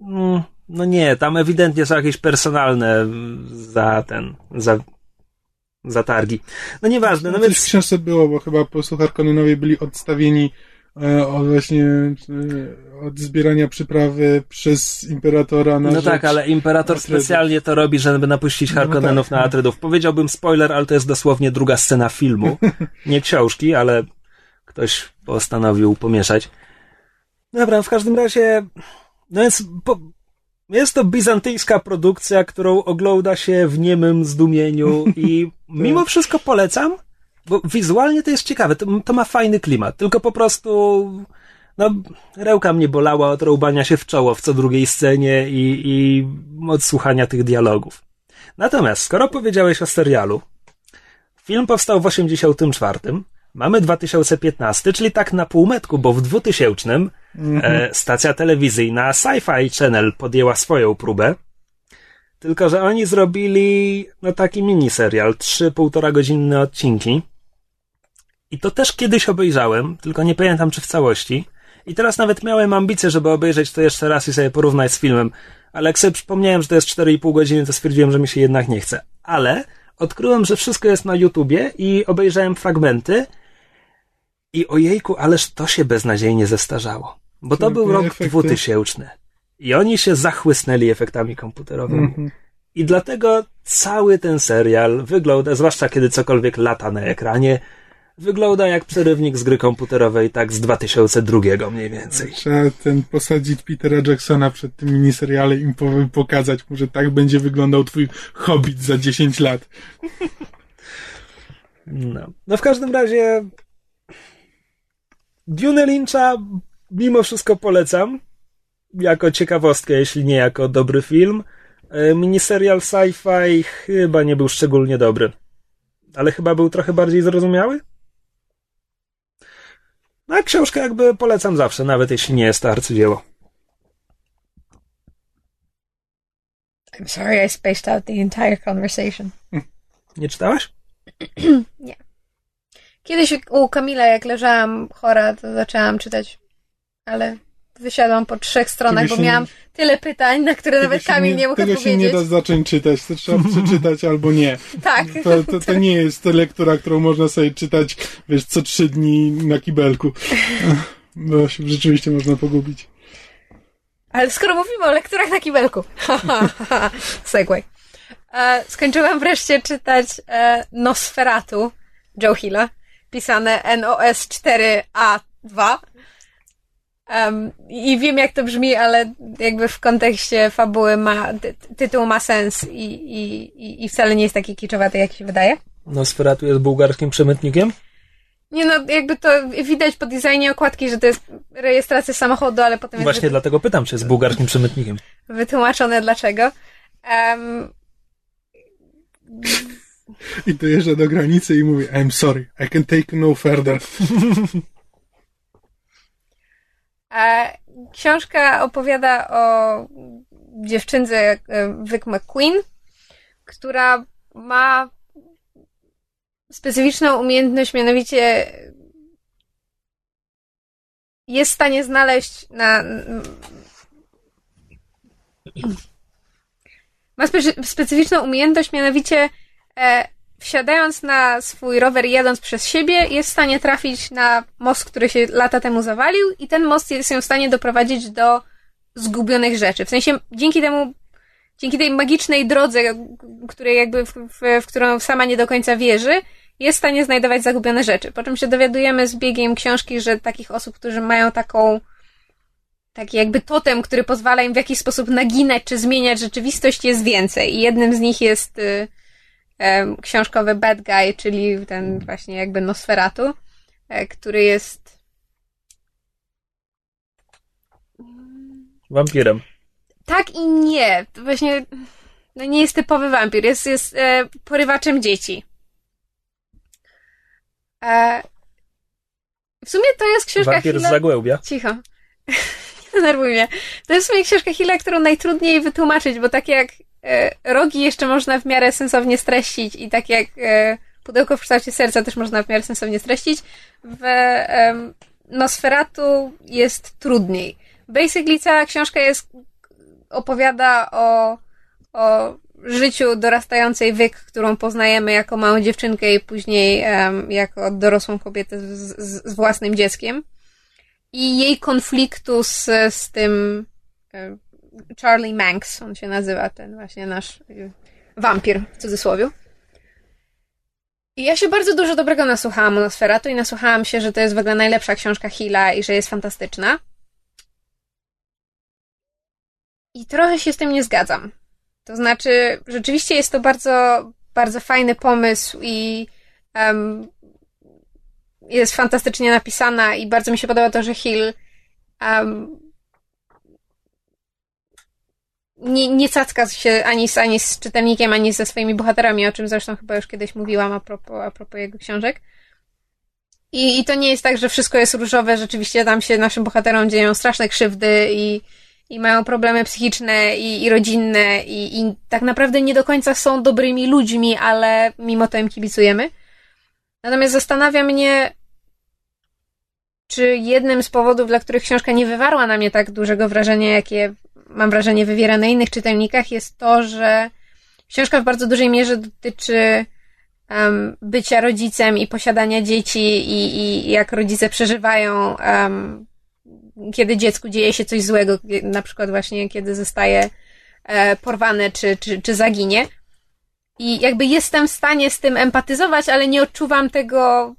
mm, No nie, tam ewidentnie są jakieś personalne za ten. za. zatargi. No nieważne, no w więc. książce było, bo chyba po prostu Harkonnenowie byli odstawieni e, od właśnie e, od zbierania przyprawy przez imperatora na No tak, ale imperator Atrydów. specjalnie to robi, żeby napuścić No Harkonnenów tak. na Atrydów. Powiedziałbym spoiler, ale to jest dosłownie druga scena filmu. Nie książki, ale ktoś postanowił pomieszać. Dobra, w każdym razie, no więc po, jest to bizantyjska produkcja, którą ogląda się w niemym zdumieniu i mimo wszystko polecam, bo wizualnie to jest ciekawe, to, to ma fajny klimat, tylko po prostu no, rełka mnie bolała od rąbania się w czoło w co drugiej scenie i, i od słuchania tych dialogów. Natomiast, skoro powiedziałeś o serialu, film powstał w 84, mamy 2015, czyli tak na półmetku, bo w 2000 e, stacja telewizyjna Sci-Fi Channel podjęła swoją próbę. Tylko, że oni zrobili no taki miniserial, trzy półtora godzinne odcinki. I to też kiedyś obejrzałem, tylko nie pamiętam czy w całości. I teraz nawet miałem ambicje, żeby obejrzeć to jeszcze raz i sobie porównać z filmem. Ale jak sobie przypomniałem, że to jest 4,5 godziny, to stwierdziłem, że mi się jednak nie chce. Ale odkryłem, że wszystko jest na YouTubie i obejrzałem fragmenty. I ojejku, ależ to się beznadziejnie zestarzało. Bo to był rok efekty. 2000. I oni się zachłysnęli efektami komputerowymi. Mhm. I dlatego cały ten serial wygląda, zwłaszcza kiedy cokolwiek lata na ekranie, wygląda jak przerywnik z gry komputerowej, tak z 2002 mniej więcej. Trzeba ten posadzić Petera Jacksona przed tym miniserialem i po- pokazać mu, że tak będzie wyglądał twój Hobbit za 10 lat. No, no w każdym razie Dune Lyncha mimo wszystko polecam jako ciekawostkę, jeśli nie jako dobry film. E, Miniserial sci-fi chyba nie był szczególnie dobry. Ale chyba był trochę bardziej zrozumiały? No, a książkę jakby polecam zawsze, nawet jeśli nie jest to arcydzieło. I'm sorry I spaced out the entire conversation. Nie czytałaś? Kiedyś u Kamila, jak leżałam chora, to zaczęłam czytać, ale wysiadłam po trzech stronach, bo miałam tyle pytań, na które nawet Kamil nie mógł Tego się nie odpowiedzieć. da zacząć czytać, to trzeba przeczytać albo nie. Tak. To, to, to nie jest lektura, którą można sobie czytać, wiesz, co trzy dni na kibelku. Bo się rzeczywiście można pogubić. Ale skoro mówimy o lekturach na kibelku. Segway. E, skończyłam wreszcie czytać e, Nosferatu Joe Hilla, pisane NOS4A2. Em, I wiem, jak to brzmi, ale jakby w kontekście fabuły ma, ty, tytuł ma sens i, i, i- wcale nie jest taki kiczowaty, jak się wydaje. Nosferatu jest bułgarskim przemytnikiem? Nie no, jakby to widać po designie okładki, że to jest rejestracja samochodu, ale potem jest Właśnie dlatego pytam, czy jest bułgarskim przemytnikiem. wytłumaczone dlaczego. Em, I dojeżdża do granicy i mówi, I'm sorry, I can take no further. E, książka opowiada o dziewczynce e, Vic McQueen, która ma specyficzną umiejętność, mianowicie jest w stanie znaleźć na. Ma specy- specyficzną umiejętność, mianowicie e, wsiadając na swój rower i jadąc przez siebie, jest w stanie trafić na most, który się lata temu zawalił, i ten most jest ją w stanie doprowadzić do zgubionych rzeczy. W sensie dzięki temu, dzięki tej magicznej drodze, której jakby w, w, w którą sama nie do końca wierzy, jest w stanie znajdować zagubione rzeczy. Po czym się dowiadujemy z biegiem książki, że takich osób, którzy mają taką taki jakby totem, który pozwala im w jakiś sposób naginać czy zmieniać rzeczywistość jest więcej. I jednym z nich jest y, książkowy Bad Guy, czyli ten właśnie jakby Nosferatu, e, który jest Wampirem. tak i nie. To właśnie no nie jest typowy wampir, jest, jest e, porywaczem dzieci. E, w sumie to jest książka Wampir z Hilla... Zagłębia. Cicho. Nie denerwuj mnie. To jest w sumie książka Hilla, którą najtrudniej wytłumaczyć, bo tak jak rogi jeszcze można w miarę sensownie streścić i tak jak e, pudełko w kształcie serca też można w miarę sensownie streścić, w Nosferatu jest trudniej. Basically cała książka jest opowiada o, o życiu dorastającej Wyk, którą poznajemy jako małą dziewczynkę i później em, jako dorosłą kobietę z, z, z własnym dzieckiem i jej konfliktu z, z tym e, Charlie Manx, on się nazywa, ten właśnie nasz e, wampir w cudzysłowie. I ja się bardzo dużo dobrego nasłuchałam o Nosferatu i nasłuchałam się, że to jest w ogóle najlepsza książka Hilla i że jest fantastyczna. I trochę się z tym nie zgadzam. To znaczy, rzeczywiście jest to bardzo, bardzo fajny pomysł i em, jest fantastycznie napisana i bardzo mi się podoba to, że Hill um, nie, nie cacka się ani z, ani z czytelnikiem, ani ze swoimi bohaterami, o czym zresztą chyba już kiedyś mówiłam a propos, a propos jego książek. I, I to nie jest tak, że wszystko jest różowe, rzeczywiście tam się naszym bohaterom dzieją straszne krzywdy i, i mają problemy psychiczne i, i rodzinne i, i tak naprawdę nie do końca są dobrymi ludźmi, ale mimo to im kibicujemy. Natomiast zastanawia mnie, czy jednym z powodów, dla których książka nie wywarła na mnie tak dużego wrażenia, jakie mam wrażenie wywiera na innych czytelnikach, jest to, że książka w bardzo dużej mierze dotyczy um, bycia rodzicem i posiadania dzieci i, i jak rodzice przeżywają, um, kiedy dziecku dzieje się coś złego, na przykład właśnie kiedy zostaje e, porwane czy, czy, czy zaginie. I jakby jestem w stanie z tym empatyzować, ale nie odczuwam tego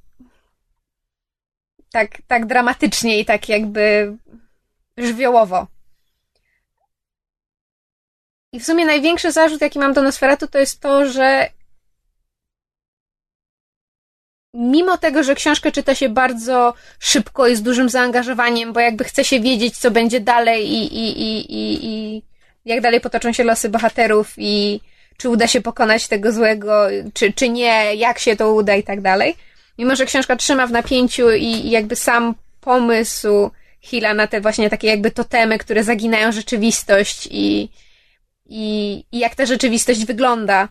tak, tak dramatycznie i tak jakby żywiołowo. I w sumie największy zarzut, jaki mam do Nosferatu, to jest to, że mimo tego, że książkę czyta się bardzo szybko i z dużym zaangażowaniem, bo jakby chce się wiedzieć, co będzie dalej i, i, i, i, i jak dalej potoczą się losy bohaterów i czy uda się pokonać tego złego, czy, czy nie, jak się to uda i tak dalej. Mimo, że książka trzyma w napięciu i, i jakby sam pomysł Hilla na te właśnie takie jakby totemy, które zaginają rzeczywistość i, i, i jak ta rzeczywistość wygląda,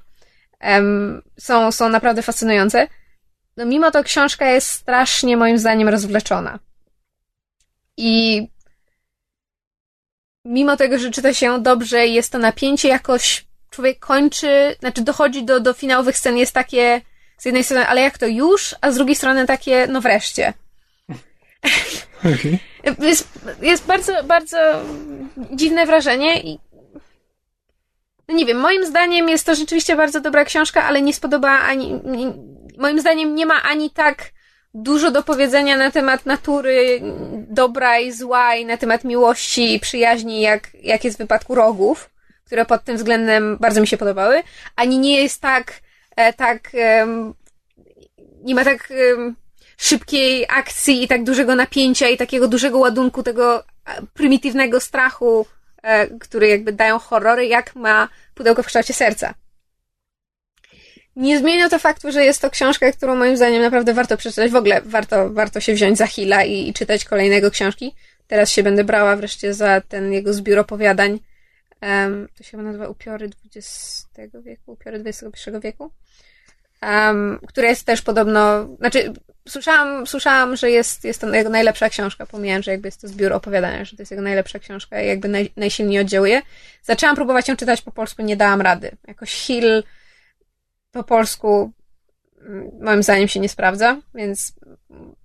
um, są, są naprawdę fascynujące. No mimo to książka jest strasznie moim zdaniem rozwleczona. I mimo tego, że czyta się dobrze i jest to napięcie, jakoś człowiek kończy, znaczy dochodzi do, do finałowych scen, jest takie z jednej strony, ale jak to już, a z drugiej strony takie, no wreszcie. Okay. Jest, jest bardzo, bardzo dziwne wrażenie i no nie wiem, moim zdaniem jest to rzeczywiście bardzo dobra książka, ale nie spodoba ani, nie, moim zdaniem nie ma ani tak dużo do powiedzenia na temat natury dobra i zła i na temat miłości i przyjaźni, jak, jak jest w wypadku rogów, które pod tym względem bardzo mi się podobały, ani nie jest tak, e, tak, nie ma tak szybkiej akcji i tak dużego napięcia i takiego dużego ładunku tego e, prymitywnego strachu, e, który jakby dają horrory, jak ma pudełko w kształcie serca. Nie zmienia to faktu, że jest to książka, którą moim zdaniem naprawdę warto przeczytać. W ogóle warto, warto się wziąć za Hilla i, i czytać kolejnego książki. Teraz się będę brała wreszcie za ten jego zbiór opowiadań. Um, to się nazywa Upiory XX wieku, Upiory XXI wieku. Um, które jest też podobno, znaczy słyszałam, słyszałam, że jest, jest to jego najlepsza książka, pomijając, że jakby jest to zbiór opowiadania, że to jest jego najlepsza książka i jakby naj, najsilniej oddziałuje. Zaczęłam próbować ją czytać po polsku, nie dałam rady. Jakoś Hill po polsku mm, moim zdaniem się nie sprawdza, więc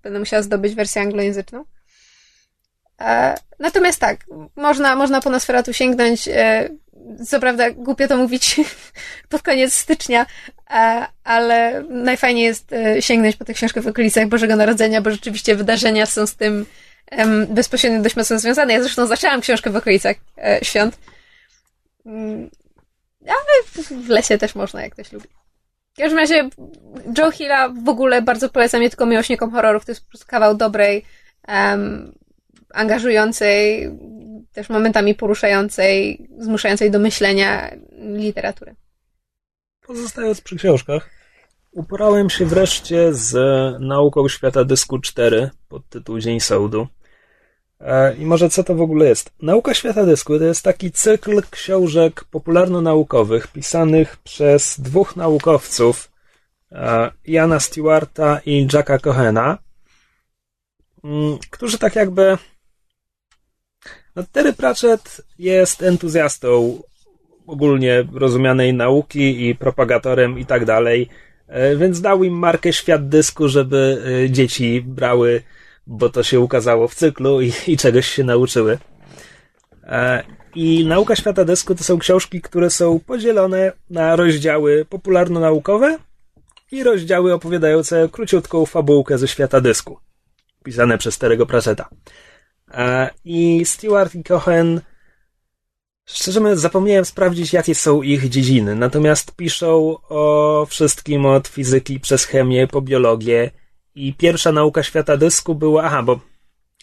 będę musiała zdobyć wersję anglojęzyczną. E, natomiast tak, można, można po Nosferatu sięgnąć. E, co prawda, głupio to mówić pod koniec stycznia, e, ale najfajniej jest sięgnąć po tę książkę w okolicach Bożego Narodzenia, bo rzeczywiście wydarzenia są z tym bezpośrednio dość mocno związane. Ja zresztą zaczęłam książkę w okolicach świąt. Mm, ale w lesie też można, jak ktoś lubi. W każdym razie Joe Hilla w ogóle bardzo polecam nie tylko miłośnikom horrorów, to jest po prostu kawał dobrej, um, angażującej, też momentami poruszającej, zmuszającej do myślenia literatury. Pozostając przy książkach, uporałem się wreszcie z nauką świata dysku 4 pod tytuł Dzień Sołdu. E, I może co to w ogóle jest? Nauka świata dysku to jest taki cykl książek popularno-naukowych pisanych przez dwóch naukowców, e, Jana Stewarta i Jacka Cohena, mm, którzy tak jakby. No, Terry Pratchett jest entuzjastą ogólnie rozumianej nauki i propagatorem i tak dalej, e, więc dał im markę świat dysku, żeby dzieci brały bo to się ukazało w cyklu i, i czegoś się nauczyły. E, I Nauka Świata Dysku to są książki, które są podzielone na rozdziały popularno-naukowe i rozdziały opowiadające króciutką fabułkę ze świata dysku, pisane przez Terego Pratchetta. E, I Stewart i Cohen Szczerze mówiąc, zapomniałem sprawdzić, jakie są ich dziedziny. Natomiast piszą o wszystkim od fizyki przez chemię po biologię i pierwsza nauka świata dysku była, aha, bo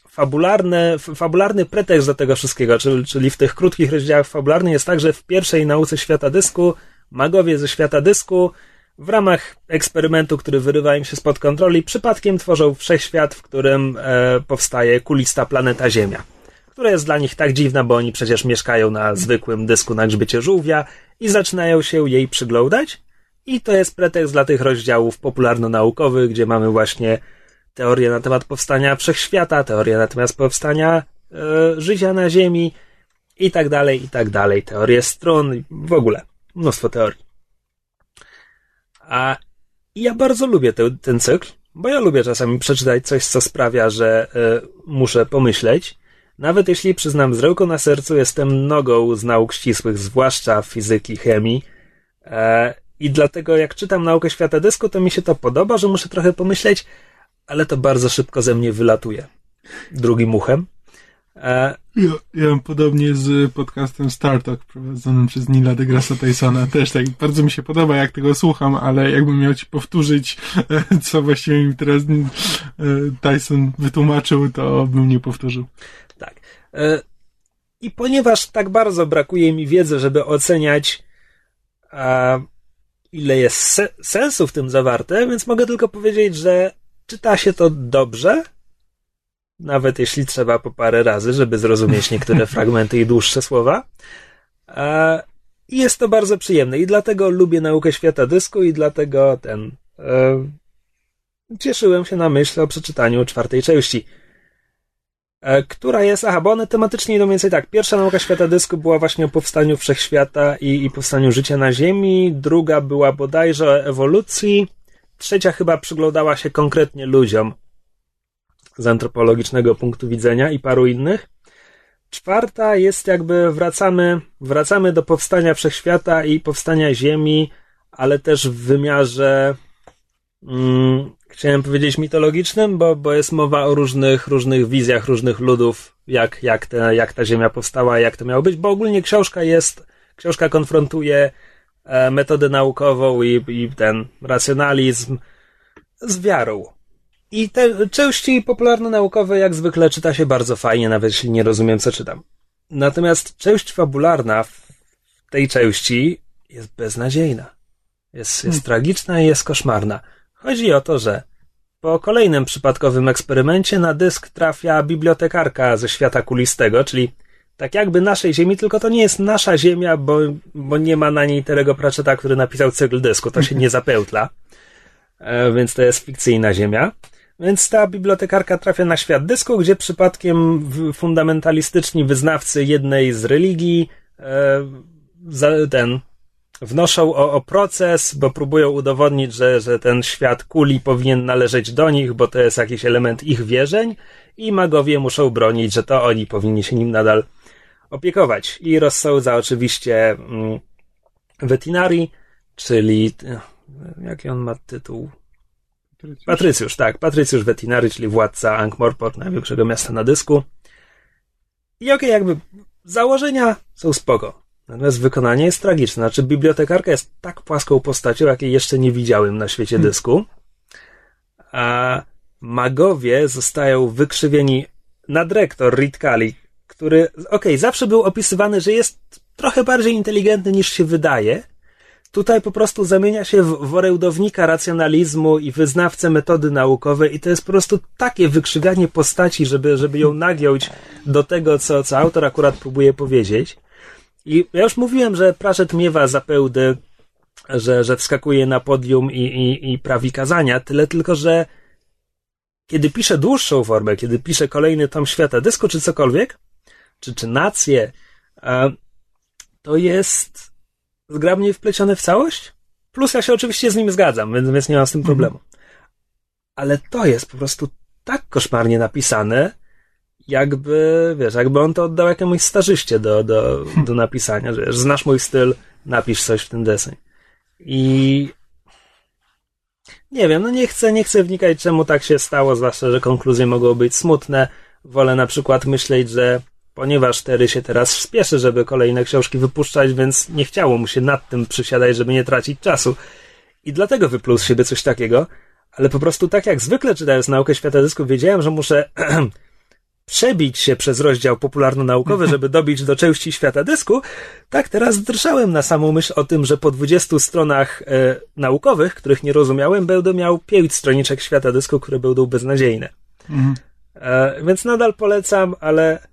fabularny, fabularny pretekst do tego wszystkiego, czyli, czyli w tych krótkich rozdziałach fabularnych jest tak, że w pierwszej nauce świata dysku magowie ze świata dysku w ramach eksperymentu, który wyrywa im się spod kontroli, przypadkiem tworzą wszechświat, w którym e, powstaje kulista planeta Ziemia, która jest dla nich tak dziwna, bo oni przecież mieszkają na zwykłym dysku na grzbiecie żółwia i zaczynają się jej przyglądać i to jest pretekst dla tych rozdziałów popularno-naukowych, gdzie mamy właśnie teorię na temat powstania wszechświata, teorię na temat powstania e, życia na Ziemi i tak dalej, i tak dalej. Teorie stron, w ogóle mnóstwo teorii. A ja bardzo lubię te, ten cykl, bo ja lubię czasami przeczytać coś, co sprawia, że e, muszę pomyśleć. Nawet jeśli przyznam z ręką na sercu, jestem nogą z nauk ścisłych, zwłaszcza fizyki, chemii. E, i dlatego jak czytam naukę świata dysku, to mi się to podoba, że muszę trochę pomyśleć, ale to bardzo szybko ze mnie wylatuje. Drugim uchem. E... Ja, ja mam podobnie z podcastem Startalk prowadzonym przez Nila deGrasse Tysona. Też tak bardzo mi się podoba, jak tego słucham, ale jakbym miał ci powtórzyć, co właściwie mi teraz e, Tyson wytłumaczył, to bym nie powtórzył. Tak. E, I ponieważ tak bardzo brakuje mi wiedzy, żeby oceniać ile jest se sensu w tym zawarte, więc mogę tylko powiedzieć, że czyta się to dobrze, nawet jeśli trzeba po parę razy, żeby zrozumieć niektóre fragmenty i dłuższe słowa. I jest to bardzo przyjemne i dlatego lubię naukę świata dysku i dlatego ten... E, cieszyłem się na myśl o przeczytaniu czwartej części. E, która jest, aha, bo one tematycznie idą więcej tak. Pierwsza nauka świata dysku była właśnie o powstaniu wszechświata i, i powstaniu życia na Ziemi, druga była bodajże o ewolucji, trzecia chyba przyglądała się konkretnie ludziom z antropologicznego punktu widzenia i paru innych. Czwarta jest jakby wracamy, wracamy do powstania wszechświata i powstania Ziemi, ale też w wymiarze mm, chciałem powiedzieć mitologicznym, bo, bo jest mowa o różnych, różnych wizjach różnych ludów, jak, jak, te, jak ta Ziemia powstała, jak to miało być, bo ogólnie książka jest, książka konfrontuje e, metodę naukową i, i ten racjonalizm z wiarą. I te części popularno-naukowe jak zwykle czyta się bardzo fajnie, nawet jeśli nie rozumiem, co czytam. Natomiast część fabularna w tej części jest beznadziejna. Jest, jest hmm. tragiczna i jest koszmarna. Chodzi o to, że po kolejnym przypadkowym eksperymencie na dysk trafia bibliotekarka ze świata kulistego, czyli tak jakby naszej ziemi, tylko to nie jest nasza ziemia, bo, bo nie ma na niej Terego Pratchetta, który napisał cykl dysku, to się nie zapełtla, e, więc to jest fikcyjna ziemia. Więc ta bibliotekarka trafia na świat dysku, gdzie przypadkiem fundamentalistyczni wyznawcy jednej z religii e, ten wnoszą o, o, proces, bo próbują udowodnić, że, że ten świat kuli powinien należeć do nich, bo to jest jakiś element ich wierzeń i magowie muszą bronić, że to oni powinni się nim nadal opiekować. I rozsądza oczywiście mm, Vetinari, czyli jaki on ma tytuł? Patrycjusz. Patrycjusz, tak. Patrycjusz Vetinari, czyli władca Ankh-Morpork, największego miasta na dysku. I okej, okay, jakby założenia są spoko. Natomiast wykonanie jest tragiczne. Znaczy, bibliotekarka jest tak płaską postacią, jakiej jeszcze nie widziałem na świecie hmm. dysku. A magowie zostają wykrzywieni. Nadrektor Reed Kali, który, okej, okay, zawsze był opisywany, że jest trochę bardziej inteligentny niż się wydaje. Tutaj po prostu zamienia się w worełdownika racjonalizmu i wyznawcę metody naukowej i to jest po prostu takie wykrzywianie postaci, żeby, żeby ją nagiąć do tego, co, co autor akurat próbuje powiedzieć. I ja już mówiłem, że Pratchett miewa zapełdy, że, że wskakuje na podium i, i, i prawi kazania, tyle tylko, że kiedy pisze dłuższą formę, kiedy pisze kolejny tom świata dysku czy cokolwiek, czy, czy nację, to jest zgrabnie wplecione w całość. Plus ja się oczywiście z nim zgadzam, więc, więc nie mam z tym mhm. problemu. Ale to jest po prostu tak koszmarnie napisane, jakby, wiesz, jakby on to oddał jakiemuś starzyście do, do, do napisania, że wiesz, znasz mój styl, napisz coś w ten deseń. I nie wiem, no nie chcę, nie chcę wnikać, czemu tak się stało, zwłaszcza, że konkluzje mogą być smutne. Wolę na przykład myśleć, że ponieważ Terry się teraz spieszy, żeby kolejne książki wypuszczać, więc nie chciało mu się nad tym przysiadać, żeby nie tracić czasu. I dlatego wypluł z siebie coś takiego, ale po prostu tak jak zwykle czytając naukę świata dysku, wiedziałem, że muszę przebić się przez rozdział popularno-naukowy, żeby dobić do części świata dysku, tak teraz drżałem na samą myśl o tym, że po 20 stronach e, naukowych, których nie rozumiałem, będę miał 5 stroniczek świata dysku, które będą beznadziejne. Mhm. E, więc nadal polecam, ale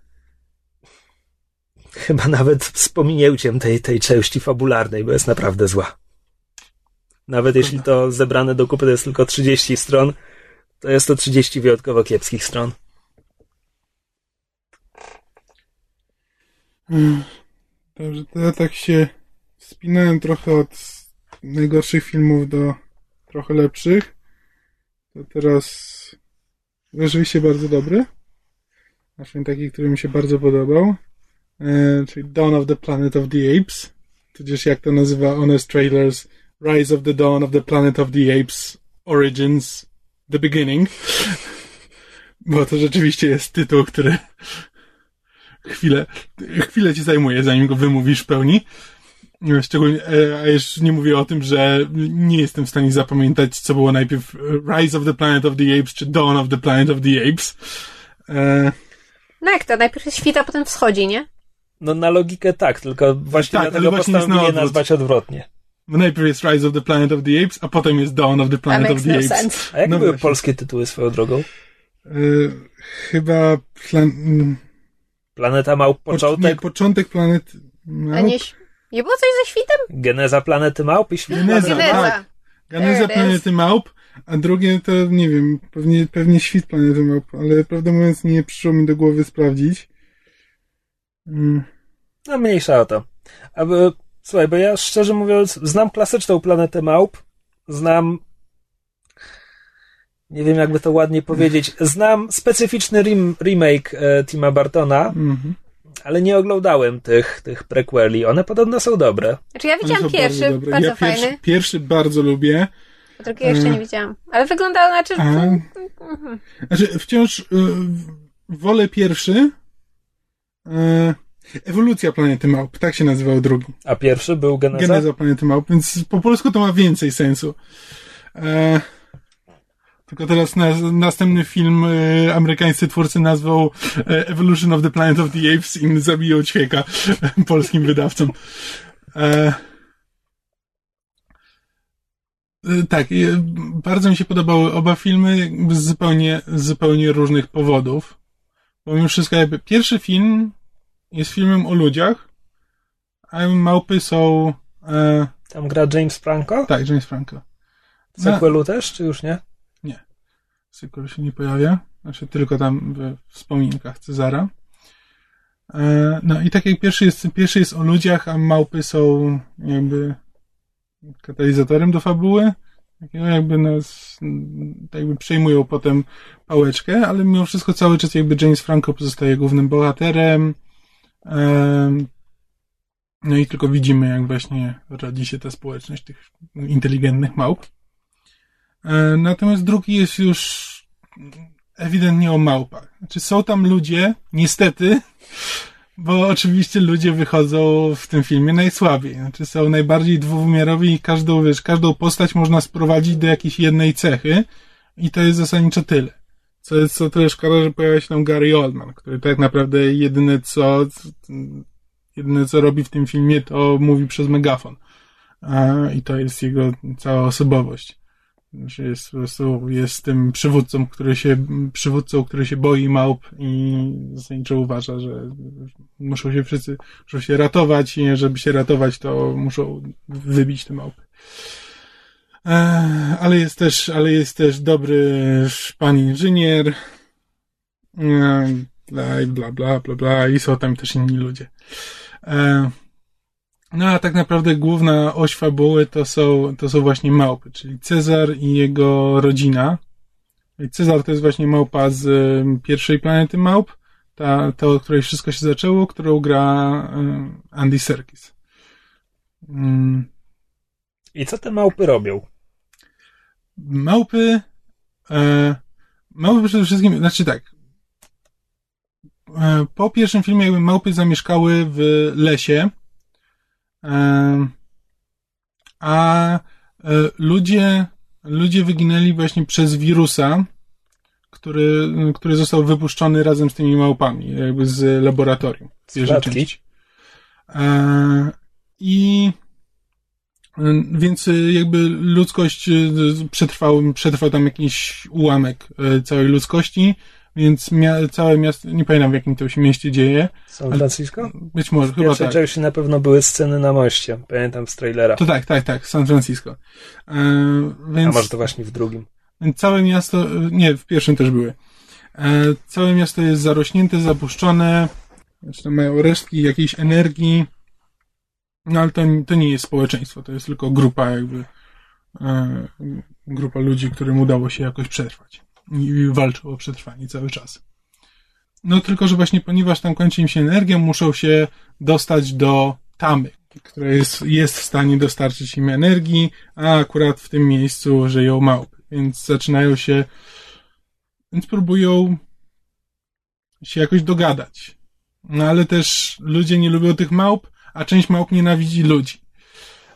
chyba nawet z tej, tej części fabularnej, bo jest naprawdę zła. Nawet jeśli to zebrane do kupy to jest tylko 30 stron, to jest to 30 wyjątkowo kiepskich stron. Dobrze, to ja tak się wspinałem trochę od najgorszych filmów do trochę lepszych. To teraz rzeczywiście bardzo dobry. Znaczy taki, który mi się bardzo podobał. E, czyli Dawn of the Planet of the Apes. Tudzież jak to nazywa Honest Trailers Rise of the Dawn of the Planet of the Apes Origins The Beginning. Bo to rzeczywiście jest tytuł, który chwilę, chwilę ci zajmuje, zanim go wymówisz w pełni. Szczególnie, e, a już nie mówię o tym, że nie jestem w stanie zapamiętać, co było najpierw Rise of the Planet of the Apes, czy Dawn of the Planet of the Apes. E... No jak to? Najpierw świta, potem wschodzi, nie? No na logikę tak, tylko właśnie tak, dlatego właśnie postanowili na nazwać odwrotnie. Bo najpierw jest Rise of the Planet of the Apes, a potem jest Dawn of the Planet of the no Apes. Sense. A jak no były właśnie. polskie tytuły swoją drogą? E, chyba plan... Planeta Małp początek? Nie, początek planet Małp. A nie, Nie było coś ze świtem? Geneza planety małp i świt Geneza. planety Geneza. tak. Geneza planety małp, a drugie to nie wiem, pewnie, pewnie świt planety małp, ale prawdę mówiąc nie przyszło mi do głowy sprawdzić. Mm. No mniejsza o to. Aby, słuchaj, bo ja szczerze mówiąc znam klasyczną planetę małp, znam nie wiem jakby to ładnie powiedzieć, znam specyficzny rem, remake e, Tima Bartona, Mhm. ale nie oglądałem tych, tych prequeli. One podobno są dobre. Znaczy ja widziałam pierwszy, bardzo bardzo, dobre. Ja fajny. pierwszy, pierwszy bardzo lubię. A drugiego jeszcze nie widziałam. Ale wyglądało, znaczy... A, Mhm. Znaczy, wciąż y, wolę pierwszy. Y, ewolucja planety małp, tak się nazywał drugi. A pierwszy był Geneza? Geneza planety małp, więc po polsku to ma więcej sensu. E, tylko teraz na, następny film e, amerykańscy twórcy nazwał e, Evolution of the Planet of the Apes i zabiją ćwieka polskim wydawcom. E, e, tak, e, bardzo mi się podobały oba filmy z zupełnie, z zupełnie różnych powodów. Bo mimo wszystko jakby pierwszy film jest filmem o ludziach, a małpy są... E, Tam gra James Franco? tak, James Franco. W sequelu też, czy już nie? Sequel się nie pojawia, znaczy tylko tam we wspominkach Cezara. E, no i tak jak pierwszy jest, pierwszy jest o ludziach, a małpy są jakby katalizatorem do fabuły. Takiego jakby nas, tak jakby przejmują potem pałeczkę, ale mimo wszystko cały czas jakby James Franco pozostaje głównym bohaterem. No i tylko widzimy, jak właśnie rodzi się ta społeczność tych inteligentnych małp. E, Natomiast drugi jest już ewidentnie o małpach. Znaczy są tam ludzie, niestety, bo oczywiście ludzie wychodzą w tym filmie najsłabiej. Znaczy są najbardziej dwuwymiarowi i każdą, wiesz, każdą postać można sprowadzić do jakiejś jednej cechy i to jest zasadniczo tyle. Co jest o tyle szkoda, że pojawia się tam Gary Oldman, który tak naprawdę jedyne co, jedyne co robi w tym filmie, to mówi przez megafon. I to jest jego cała osobowość że jest po prostu jest tym przywódcą, który się, przywódcą, który się boi małp i zasadniczo uważa, że muszą się wszyscy, muszą się ratować i żeby się ratować, to muszą wybić te małpy. Ale jest też, ale jest też dobry pan inżynier, bla, bla, bla, bla, bla, i są tam też inni ludzie. No a tak naprawdę główna oś fabuły to są, to są właśnie małpy, czyli Cezar i jego rodzina. Cezar to jest właśnie małpa z pierwszej planety małp, ta, ta od której wszystko się zaczęło, którą gra Andy Serkis. Mm, I co te małpy robią? Małpy, e, małpy przede wszystkim, znaczy tak, e, po pierwszym filmie jakby małpy zamieszkały w lesie, e, a e, ludzie, ludzie wyginęli właśnie przez wirusa, który, który został wypuszczony razem z tymi małpami, jakby z laboratorium. części. E, I więc e, jakby ludzkość e, przetrwał, przetrwał tam jakiś ułamek całej ludzkości, więc mia- całe miasto, nie pamiętam w jakim to się mieście dzieje, San Francisco? być może, W chyba tak. części na pewno były sceny na moście. Pamiętam z trailera. To tak, tak, tak, San Francisco. E, A więc, może to właśnie w drugim. więc całe miasto, nie, w pierwszym też były. E, całe miasto jest zarośnięte, zapuszczone, znaczy tam mają resztki jakiejś energii, no ale to, to nie jest społeczeństwo, to jest tylko grupa jakby, e, grupa ludzi, którym udało się jakoś przetrwać i, i walczą o przetrwanie cały czas. No tylko, że właśnie ponieważ tam kończy im się energia, muszą się dostać do tamy, która jest, jest w stanie dostarczyć im energii, a akurat w tym miejscu żyją małpy, więc zaczynają się, więc próbują się jakoś dogadać. No ale też ludzie nie lubią tych małp, a część małp nienawidzi ludzi.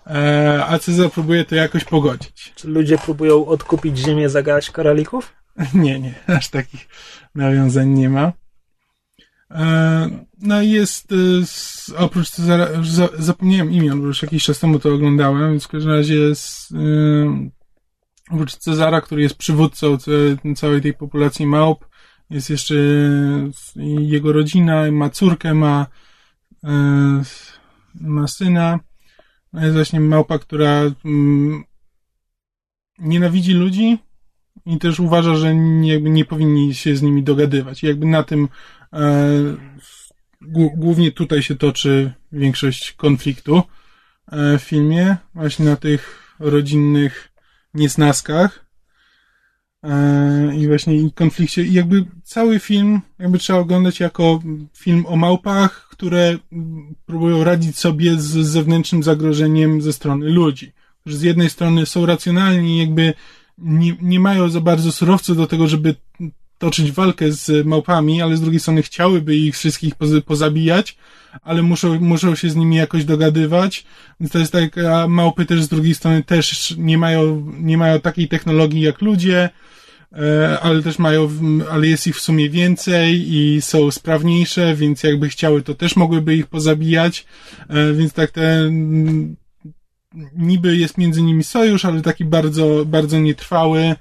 E, a Cezar próbuje to jakoś pogodzić. Czy ludzie próbują odkupić ziemię za garść koralików? Nie, nie, aż takich nawiązań nie ma. E, no i jest, e, s- oprócz Cezara, za, zapomniałem imion, bo już jakiś czas temu to oglądałem, więc w każdym razie jest, e, oprócz Cezara, który jest przywódcą całej tej populacji małp, jest jeszcze jego rodzina, ma córkę, ma, e, ma syna jest właśnie małpa, która mm, nienawidzi ludzi i też uważa, że nie, nie powinni się z nimi dogadywać. I jakby na tym e, głównie tutaj się toczy większość konfliktu e, w filmie, właśnie na tych rodzinnych niesnaskach i właśnie i konflikcie. I jakby cały film jakby trzeba oglądać jako film o małpach, które próbują radzić sobie z zewnętrznym zagrożeniem ze strony ludzi. Którzy z jednej strony są racjonalni, jakby nie, nie mają za bardzo surowców do tego, żeby toczyć walkę z małpami, ale z drugiej strony chciałyby ich wszystkich pozabijać, ale muszą, muszą się z nimi jakoś dogadywać. Więc to jest tak, a małpy też z drugiej strony też nie mają, nie mają takiej technologii jak ludzie, e, ale też mają, ale jest ich w sumie więcej i są sprawniejsze, więc jakby chciały, to też mogłyby ich pozabijać. E, więc tak te, niby jest między nimi sojusz, ale taki bardzo, bardzo nietrwały,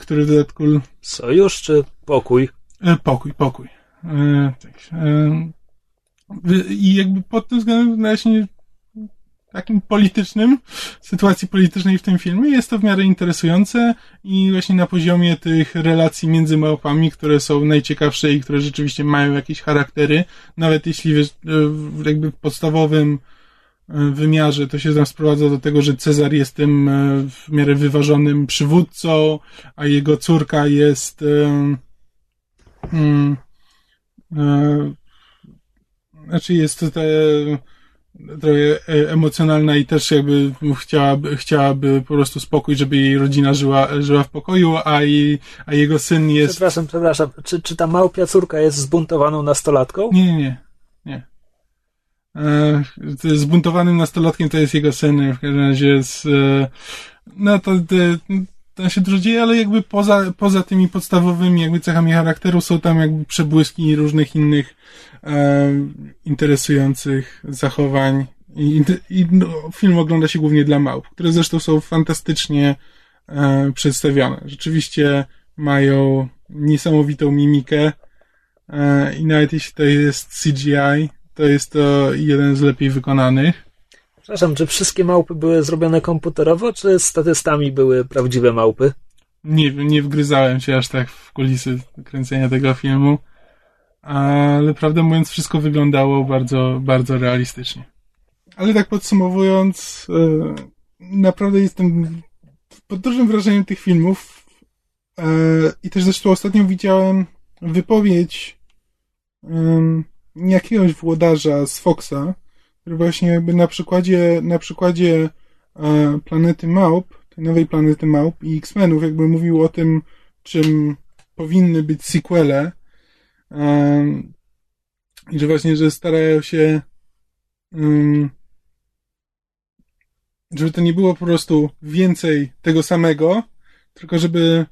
który w dodatku... Sojusz czy pokój? E, pokój, pokój. E, tak. I jakby pod tym względem właśnie takim politycznym, sytuacji politycznej w tym filmie jest to w miarę interesujące i właśnie na poziomie tych relacji między małpami, które są najciekawsze i które rzeczywiście mają jakieś charaktery, nawet jeśli jakby w podstawowym wymiarze to się sprowadza do tego, że Cezar jest tym e, w miarę wyważonym przywódcą, a jego córka jest um, znaczy jest te, trochę emocjonalna i też jakby chciałaby, chciałaby po prostu spokój, żeby jej rodzina żyła, żyła w pokoju, a, jej, a jego syn jest... Przepraszam, przepraszam. Czy, czy ta małpia córka jest zbuntowaną nastolatką? Nie, nie. nie. E, zbuntowanym nastolatkiem to jest jego syn, w każdym razie jest, e, no to, to się dużo dzieje, ale jakby poza, poza tymi podstawowymi jakby cechami charakteru są tam jakby przebłyski różnych innych e, interesujących zachowań i, i no, film ogląda się głównie dla małp, które zresztą są fantastycznie e, przedstawione. Rzeczywiście mają niesamowitą mimikę e, i nawet jeśli to jest CGI, to jest to jeden z lepiej wykonanych. Przepraszam, czy wszystkie małpy były zrobione komputerowo, czy statystami były prawdziwe małpy? Nie, nie wgryzałem się aż tak w kulisy kręcenia tego filmu, ale prawdę mówiąc, wszystko wyglądało bardzo, bardzo realistycznie. Ale tak podsumowując, e, naprawdę jestem pod dużym wrażeniem tych filmów e, i też zresztą ostatnio widziałem wypowiedź jakiegoś włodarza z Foxa, który właśnie jakby na przykładzie, na przykładzie e, planety Małp, tej nowej planety Małp i X-Menów jakby mówił o tym, czym powinny być sequele e, i że właśnie, że starają się żeby to nie było po prostu więcej tego samego, tylko żeby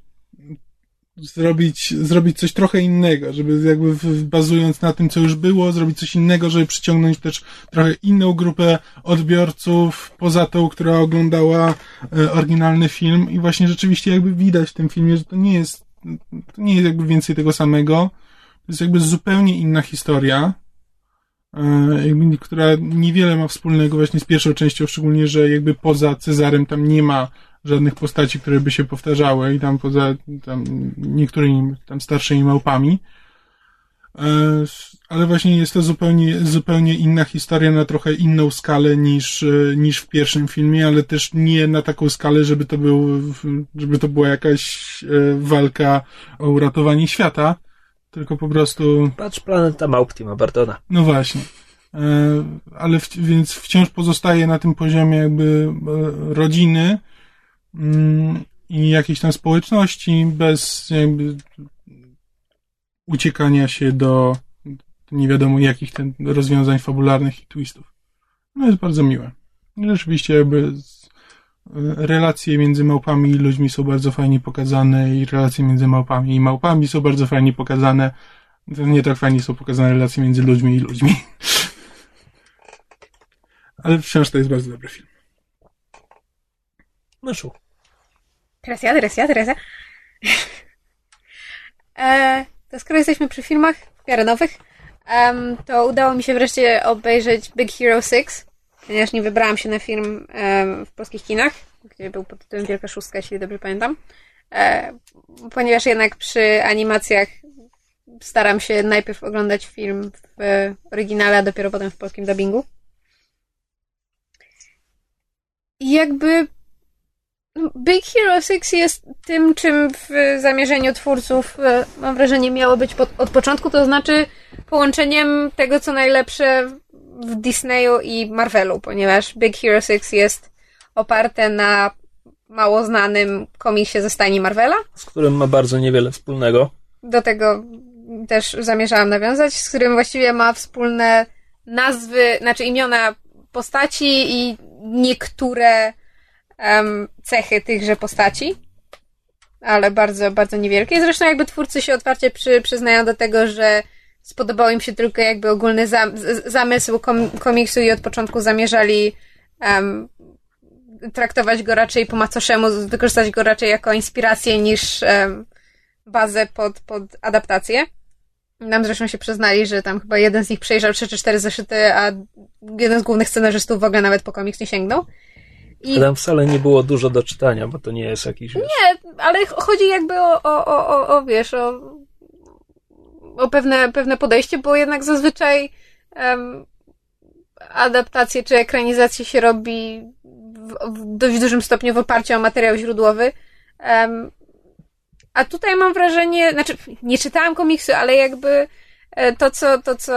zrobić, zrobić coś trochę innego, żeby jakby bazując na tym, co już było, zrobić coś innego, żeby przyciągnąć też trochę inną grupę odbiorców, poza tą, która oglądała e, oryginalny film. I właśnie rzeczywiście jakby widać w tym filmie, że to nie jest, to nie jest jakby więcej tego samego, to jest jakby zupełnie inna historia, e, która niewiele ma wspólnego właśnie z pierwszą częścią, szczególnie, że jakby poza Cezarem tam nie ma żadnych postaci, które by się powtarzały i tam poza tam niektórymi tam starszymi małpami. E, ale właśnie jest to zupełnie, zupełnie inna historia na trochę inną skalę niż, e, niż w pierwszym filmie, ale też nie na taką skalę, żeby to był, żeby to była jakaś e, walka o uratowanie świata, tylko po prostu... Patrz Planeta Małp Tima Bartona. No właśnie. Ale w, więc wciąż pozostaje na tym poziomie jakby rodziny, i jakiejś tam społeczności bez jakby uciekania się do nie wiadomo jakich ten rozwiązań fabularnych i twistów. No jest bardzo miłe. Rzeczywiście jakby relacje między małpami i ludźmi są bardzo fajnie pokazane i relacje między małpami i małpami są bardzo fajnie pokazane. Nie tak fajnie są pokazane relacje między ludźmi i ludźmi. Ale wciąż to jest bardzo dobry film. Myszu. Teraz ja, teraz ja, teraz ja. e, to skoro jesteśmy przy filmach w miarę nowych, um, to udało mi się wreszcie obejrzeć Big Hero 6. ponieważ nie wybrałam się na film em, w polskich kinach, gdzie był pod tytułem Wielka Szóstka, jeśli dobrze pamiętam. E, ponieważ jednak przy animacjach staram się najpierw oglądać film w oryginale, a dopiero potem w polskim dubbingu. I jakby no, Big Hero 6 jest tym, czym w zamierzeniu twórców e, mam wrażenie miało być pod, od początku, to znaczy połączeniem tego, co najlepsze w Disneyu i Marvelu, ponieważ Big Hero 6 jest oparte na mało znanym komiksie ze stajni Marvela. z którym ma bardzo niewiele wspólnego. Do tego też zamierzałam nawiązać, z którym właściwie ma wspólne nazwy, znaczy imiona postaci i niektóre em, cechy tychże postaci, ale bardzo, bardzo niewielkie. Zresztą jakby twórcy się otwarcie przy, przyznają do tego, że spodobał im się tylko jakby ogólny zam, zamysł kom, komiksu i od początku zamierzali em, traktować go raczej po macoszemu, wykorzystać go raczej jako inspirację niż em, bazę pod, pod adaptację. Nam zresztą się przyznali, że tam chyba jeden z nich przejrzał trzy czy cztery zeszyty, a jeden z głównych scenarzystów w ogóle nawet po komiks nie sięgnął. I, Tam wcale nie było dużo do czytania, bo to nie jest jakiś... wiesz, nie, ale ch- chodzi jakby o, o, o, o, o wiesz, o, o pewne, pewne podejście, bo jednak zazwyczaj em, adaptacje czy ekranizacje się robi w, w dość dużym stopniu w oparciu o materiał źródłowy. Em, a tutaj mam wrażenie, znaczy nie czytałam komiksu, ale jakby e, to, co, to, co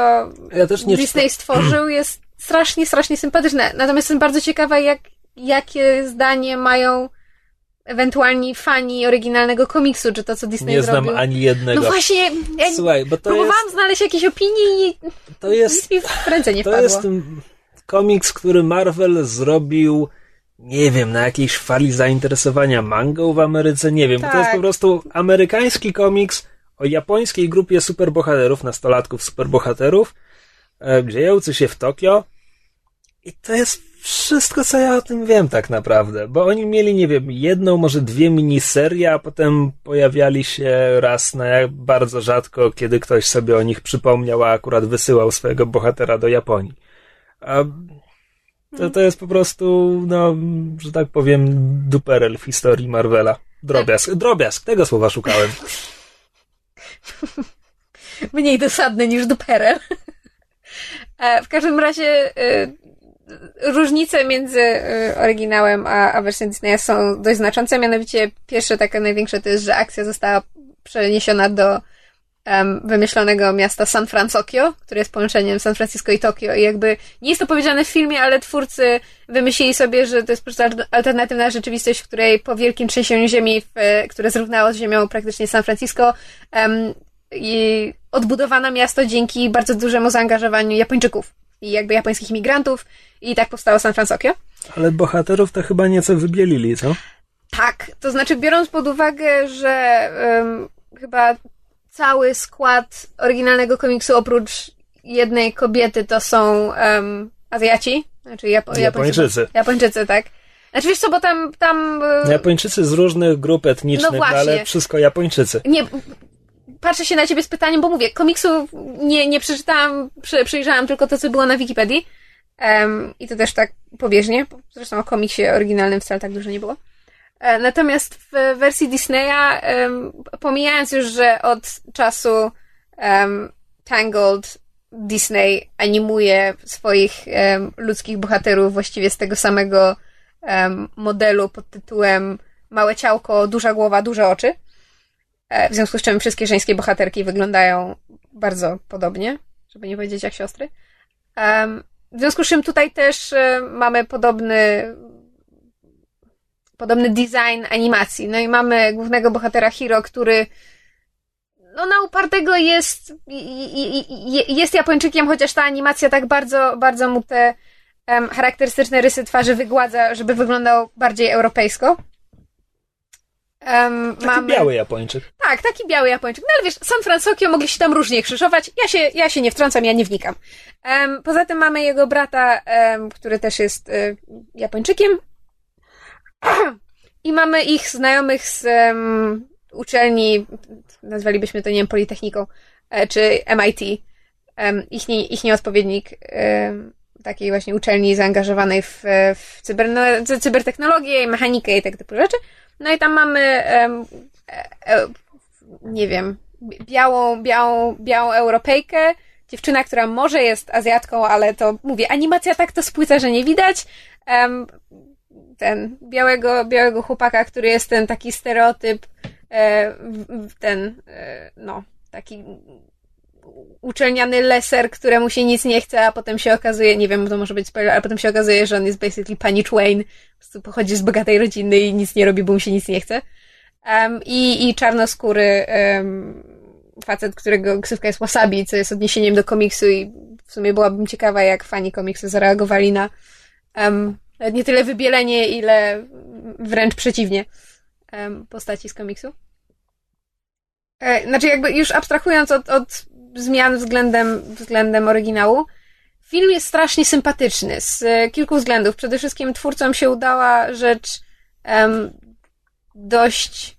Ja Disney stworzył jest strasznie, strasznie sympatyczne. Natomiast jestem bardzo ciekawa, jak, jakie zdanie mają ewentualni fani oryginalnego komiksu, czy to, co Disney nie znam zrobił. ani jednego. No właśnie, ja Słuchaj, bo to próbowałam jest, znaleźć jakieś opinie i to jest, nic mi w ręce nie to wpadło. jest ten komiks, który Marvel zrobił nie wiem, na jakiejś fali zainteresowania mangą w Ameryce, nie wiem, bo to jest Tak. po prostu amerykański komiks o japońskiej grupie superbohaterów, nastolatków superbohaterów, e, dziejący się w Tokio i to jest wszystko, co ja o tym wiem tak naprawdę, bo oni mieli, nie wiem, jedną, może dwie miniserie, a potem pojawiali się raz na bardzo rzadko, kiedy ktoś sobie o nich przypomniał, a akurat wysyłał swojego bohatera do Japonii. A to, to jest po prostu, no, że tak powiem, duperel w historii Marvela. Drobiazg, drobiazg, tego słowa szukałem. Mniej dosadny niż duperel. E, w każdym razie e, różnice między e, oryginałem a, a wersją Disneya są dość znaczące. Mianowicie pierwsze takie największe to jest, że akcja została przeniesiona do em, wymyślonego miasta San Francisco, które jest połączeniem San Francisco i Tokio. I jakby nie jest to powiedziane w filmie, ale twórcy wymyślili sobie, że to jest po prostu al- alternatywna rzeczywistość, w której po wielkim trzęsieniu ziemi, w, które zrównało z ziemią praktycznie San Francisco, em, i odbudowano miasto dzięki bardzo dużemu zaangażowaniu Japończyków i jakby japońskich imigrantów i tak powstało San Francisco. Ale bohaterów to chyba nieco wybielili, co? Tak, to znaczy biorąc pod uwagę, że em, chyba cały skład oryginalnego komiksu oprócz jednej kobiety to są um, Azjaci, znaczy Japo- Japończycy. Japończycy, tak. Znaczy wiesz co, bo tam, tam Japończycy z różnych grup etnicznych, No no ale wszystko Japończycy. nie, patrzę się na ciebie z pytaniem, bo mówię, komiksu nie, nie przeczytałam, prze, przejrzałam tylko to, co było na Wikipedii. Em, I to też tak pobieżnie. Zresztą o komiksie oryginalnym wcale tak dużo nie było. E, Natomiast w wersji Disneya, em, pomijając już, że od czasu em, Tangled Disney animuje swoich ludzkich bohaterów właściwie z tego samego modelu pod tytułem Małe ciałko, duża głowa, duże oczy. E, W związku z czym wszystkie żeńskie bohaterki wyglądają bardzo podobnie, żeby nie powiedzieć jak siostry. W związku z czym tutaj też e, mamy podobny podobny design animacji. No i mamy głównego bohatera Hiro, który no na upartego jest jest Japończykiem, chociaż ta animacja tak bardzo, bardzo mu te charakterystyczne rysy twarzy wygładza, żeby wyglądał bardziej europejsko. Em, Taki biały Japończyk. Tak, taki biały Japończyk. No ale wiesz, San Francisco mogli się tam różnie krzyżować. Ja się, ja się nie wtrącam, ja nie wnikam. Em, poza tym mamy jego brata, em, który też jest e, Japończykiem. I mamy ich znajomych z uczelni, nazwalibyśmy to, nie wiem, Politechniką, e, czy MIT. Um, ich, nie, ich nieodpowiednik takiej właśnie uczelni zaangażowanej w, w cyberne- cybertechnologię, mechanikę i tak typu rzeczy. No i tam mamy, e, e, nie wiem, białą, białą, białą Europejkę, dziewczyna, która może jest Azjatką, ale to mówię, animacja tak to spłyca, że nie widać. Em, ten białego, białego chłopaka, który jest ten taki stereotyp, e, ten, e, no, taki uczelniany leser, któremu się nic nie chce, a potem się okazuje, nie wiem, to może być spoiler, ale potem się okazuje, że on jest basically pani Twain, po prostu pochodzi z bogatej rodziny i nic nie robi, bo mu się nic nie chce. Um, i, I czarnoskóry um, facet, którego ksywka jest Wasabi, co jest odniesieniem do komiksu i w sumie byłabym ciekawa, jak fani komiksu zareagowali na um, nie tyle wybielenie, ile wręcz przeciwnie um, postaci z komiksu. E, Znaczy, jakby już abstrahując od, od zmian względem, względem oryginału, film jest strasznie sympatyczny z kilku względów. Przede wszystkim twórcom się udała rzecz em, dość,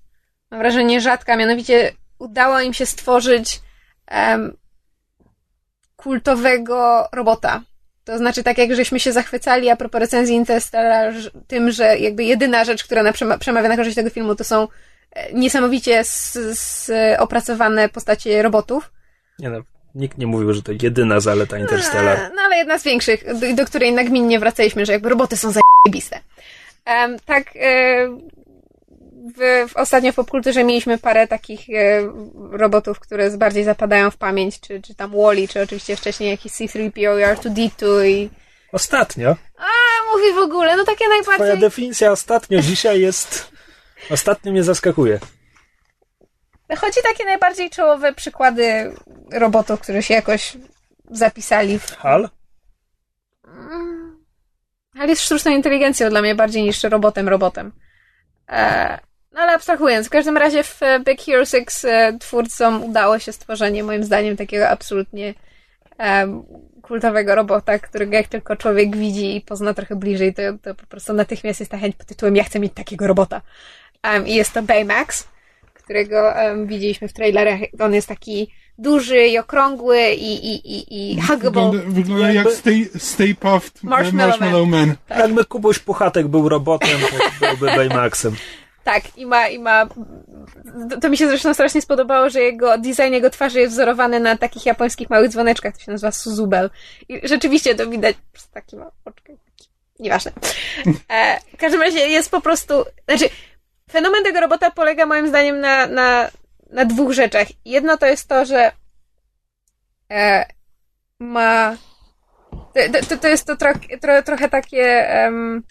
mam wrażenie, rzadka, mianowicie udało im się stworzyć em, kultowego robota. To znaczy, tak jak żeśmy się zachwycali a propos recenzji Interstellar tym, że jakby jedyna rzecz, która na przema- przemawia na korzyść tego filmu, to są e, niesamowicie opracowane postacie robotów. Nie no, nikt nie mówił, że to jedyna zaleta Interstellar. E, No ale jedna z większych, do, do której nagminnie wracaliśmy, że jakby roboty są zajebiste. Um, tak, e, w, w ostatnio w popkulturze mieliśmy parę takich e, robotów, które bardziej zapadają w pamięć, czy, czy tam Wally, czy oczywiście wcześniej jakiś C-3PO i R2-D2 i... Ostatnio. A, mówi w ogóle, no takie Twoja najbardziej... definicja ostatnio dzisiaj jest... Ostatnio mnie zaskakuje. Chodzi takie najbardziej czołowe przykłady robotów, które się jakoś zapisali w Hal? Ale jest sztuczną inteligencją dla mnie bardziej niż robotem robotem. E, no ale abstrahując, w każdym razie w e, Big Hero 6 e, twórcom udało się stworzenie moim zdaniem takiego absolutnie em, kultowego robota, którego jak tylko człowiek widzi i pozna trochę bliżej, to, to po prostu natychmiast jest ta chęć pod tytułem ja chcę mieć takiego robota. Em, I jest to Baymax, którego em, widzieliśmy w trailerach. On jest taki duży i okrągły i, i, i, i huggable. Wygląda, wygląda jak Stay, stay Puffed Marshmallow Marshmallow, Man. Jakby Kubuś Puchatek był robotem, to byłby Baymaxem. Tak, i ma, i ma. To, mi się zresztą strasznie spodobało, że jego design jego twarzy jest wzorowany na takich japońskich małych dzwoneczkach, to się nazywa Suzubel. I rzeczywiście to widać przez taki ma oczkę. taki- Nieważne. E, w każdym razie jest po prostu. Znaczy, fenomen tego robota polega moim zdaniem na, na, na dwóch rzeczach. Jedno to jest to, że e, ma. To, to, to jest to tro, tro, trochę takie. em,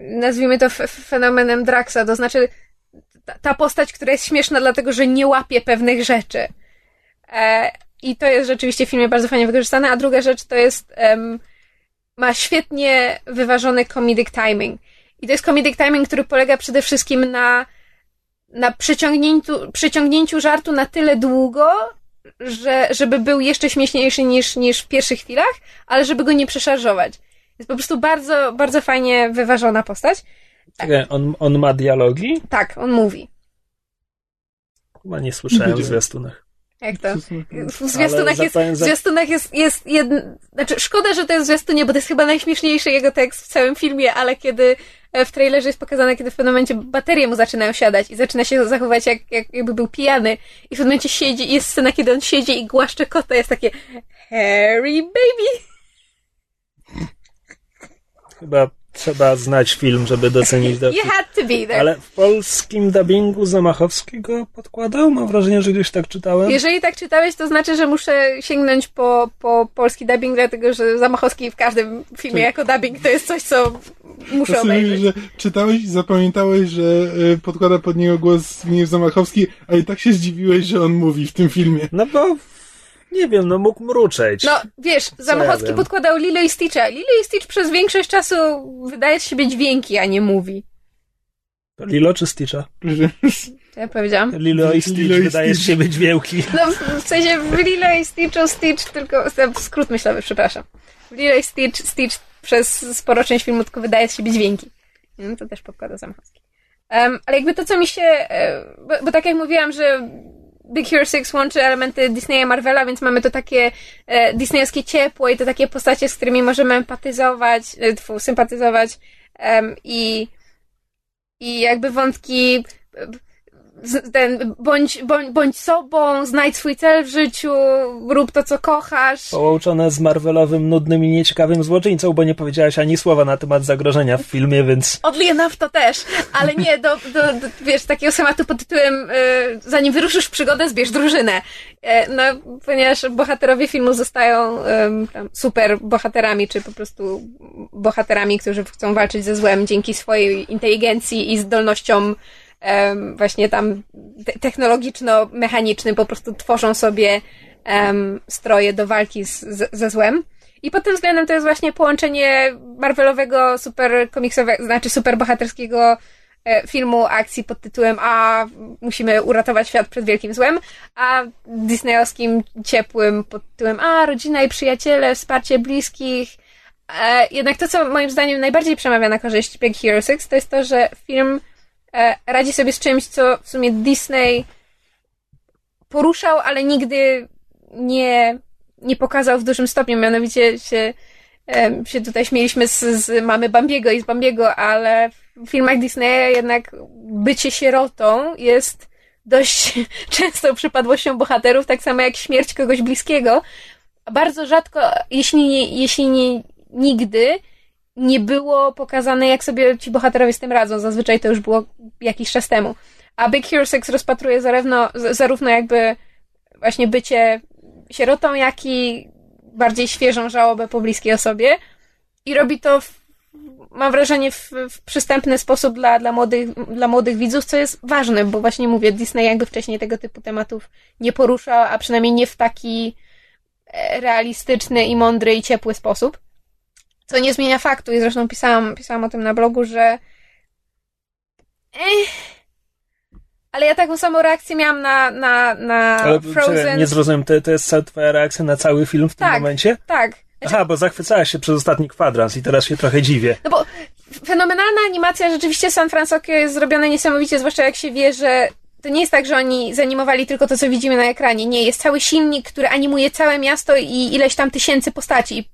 nazwijmy to fenomenem Draxa, to znaczy ta, ta postać, która jest śmieszna dlatego, że nie łapie pewnych rzeczy. E, I to jest rzeczywiście w filmie bardzo fajnie wykorzystane, a druga rzecz to jest em, ma świetnie wyważony comedic timing. I to jest comedic timing, który polega przede wszystkim na na przyciągnięciu, przyciągnięciu żartu na tyle długo, że, żeby był jeszcze śmieszniejszy niż, niż w pierwszych chwilach, ale żeby go nie przeszarżować. Jest po prostu bardzo, bardzo fajnie wyważona postać. Czekaj, on, on ma dialogi? Tak, on mówi. Chyba nie słyszałem w zwiastunach. Jak to? W zwiastunach jest, w zwiastunach jest, jest jedn... Znaczy, szkoda, że to jest w zwiastunie, bo to jest chyba najśmieszniejszy jego tekst w całym filmie, ale kiedy e, w trailerze jest pokazane, kiedy w pewnym momencie baterie mu zaczynają siadać i zaczyna się zachowywać jak, jak jakby był pijany i w pewnym momencie siedzi i jest scena, kiedy on siedzi i głaszcze kota, jest takie Harry baby! Chyba trzeba znać film, żeby docenić do... You had to be there. Ale w polskim dubbingu Zamachowskiego podkładał? Mam wrażenie, że gdzieś tak czytałem. Jeżeli tak czytałeś, to znaczy, że muszę sięgnąć po, po polski dubbing, dlatego że Zamachowski w każdym filmie jako dubbing to jest coś, co muszę To sobie, obejrzeć. że czytałeś i zapamiętałeś, że y, podkłada pod niego głos Zbigniew Zamachowski, a i tak się zdziwiłeś, że on mówi w tym filmie. No bo... Nie wiem, no mógł mruczeć. No, wiesz, Zamachowski wiem? podkładał Lilo i Stitcha. Lilo i Stitch przez większość czasu wydaje z siebie dźwięki, a nie mówi. Lilo czy Stitcha? Co ja powiedziałam? Lilo i Stitch Lilo i wydaje z Stitch. siebie dźwięki. No, w- w sensie w Lilo i Stitchu Stitch tylko... Skrót myślowy, przepraszam. W Lilo i Stitch Stitch przez sporo część filmu tylko wydaje z siebie dźwięki. No, to też podkłada Zamachowski. Um, ale jakby to, co mi się... e, Bo, bo tak jak mówiłam, że Big Hero 6 łączy elementy Disneya Marvela, więc mamy to takie e, disneyowskie ciepło i to takie postacie, z którymi możemy empatyzować, e, tfu, sympatyzować em, i, i jakby wątki e, ten, bądź, bądź, bądź sobą, znajdź swój cel w życiu, rób to, co kochasz. Połączone z Marvelowym, nudnym i nieciekawym złoczyńcą, bo nie powiedziałaś ani słowa na temat zagrożenia w filmie, więc Oddly enough to też, ale nie, do, do, do wiesz, takiego schematu pod tytułem y, zanim wyruszysz w przygodę, zbierz drużynę. E, no, ponieważ bohaterowie filmu zostają em, tam super bohaterami, czy po prostu bohaterami, którzy chcą walczyć ze złem dzięki swojej inteligencji i zdolnościom em, właśnie tam te- technologiczno-mechanicznym, po prostu tworzą sobie em, stroje do walki z, z, ze złem. I pod tym względem to jest właśnie połączenie Marvelowego super komiksowego, znaczy super bohaterskiego e, filmu akcji pod tytułem A musimy uratować świat przed wielkim złem, a disneyowskim ciepłym pod tytułem A rodzina i przyjaciele, wsparcie bliskich. E, jednak to, co moim zdaniem najbardziej przemawia na korzyść Big Hero 6, to jest to, że film radzi sobie z czymś, co w sumie Disney poruszał, ale nigdy nie, nie pokazał w dużym stopniu. Mianowicie się, em, się tutaj śmieliśmy z, z mamy Bambiego i z Bambiego, ale w filmach Disneya jednak bycie sierotą jest dość częstą przypadłością bohaterów, tak samo jak śmierć kogoś bliskiego. Bardzo rzadko, jeśli nie, jeśli nie nigdy, nie było pokazane, jak sobie ci bohaterowie z tym radzą. Zazwyczaj to już było jakiś czas temu. A Big Hero 6 rozpatruje zarówno, zarówno jakby właśnie bycie sierotą, jak i bardziej świeżą żałobę po bliskiej osobie. I robi to, w, mam wrażenie, w, w przystępny sposób dla, dla, młodych, dla młodych widzów, co jest ważne, bo właśnie mówię, Disney jakby wcześniej tego typu tematów nie poruszał, a przynajmniej nie w taki e, realistyczny i mądry i ciepły sposób. Co nie zmienia faktu, i zresztą pisałam, pisałam o tym na blogu, że. Ech. Ale ja taką samą reakcję miałam na, na, na ale Frozen. czekaj, nie zrozumiem, to, to jest twoja reakcja na cały film w tym Tak. momencie? Tak. Znaczy, Aha, bo zachwycałaś się przez ostatni kwadrans i teraz się trochę dziwię. No bo fenomenalna animacja rzeczywiście San Francisco jest zrobiona niesamowicie, zwłaszcza jak się wie, że to nie jest tak, że oni zanimowali tylko to, co widzimy na ekranie. Nie, jest cały silnik, który animuje całe miasto i ileś tam tysięcy postaci.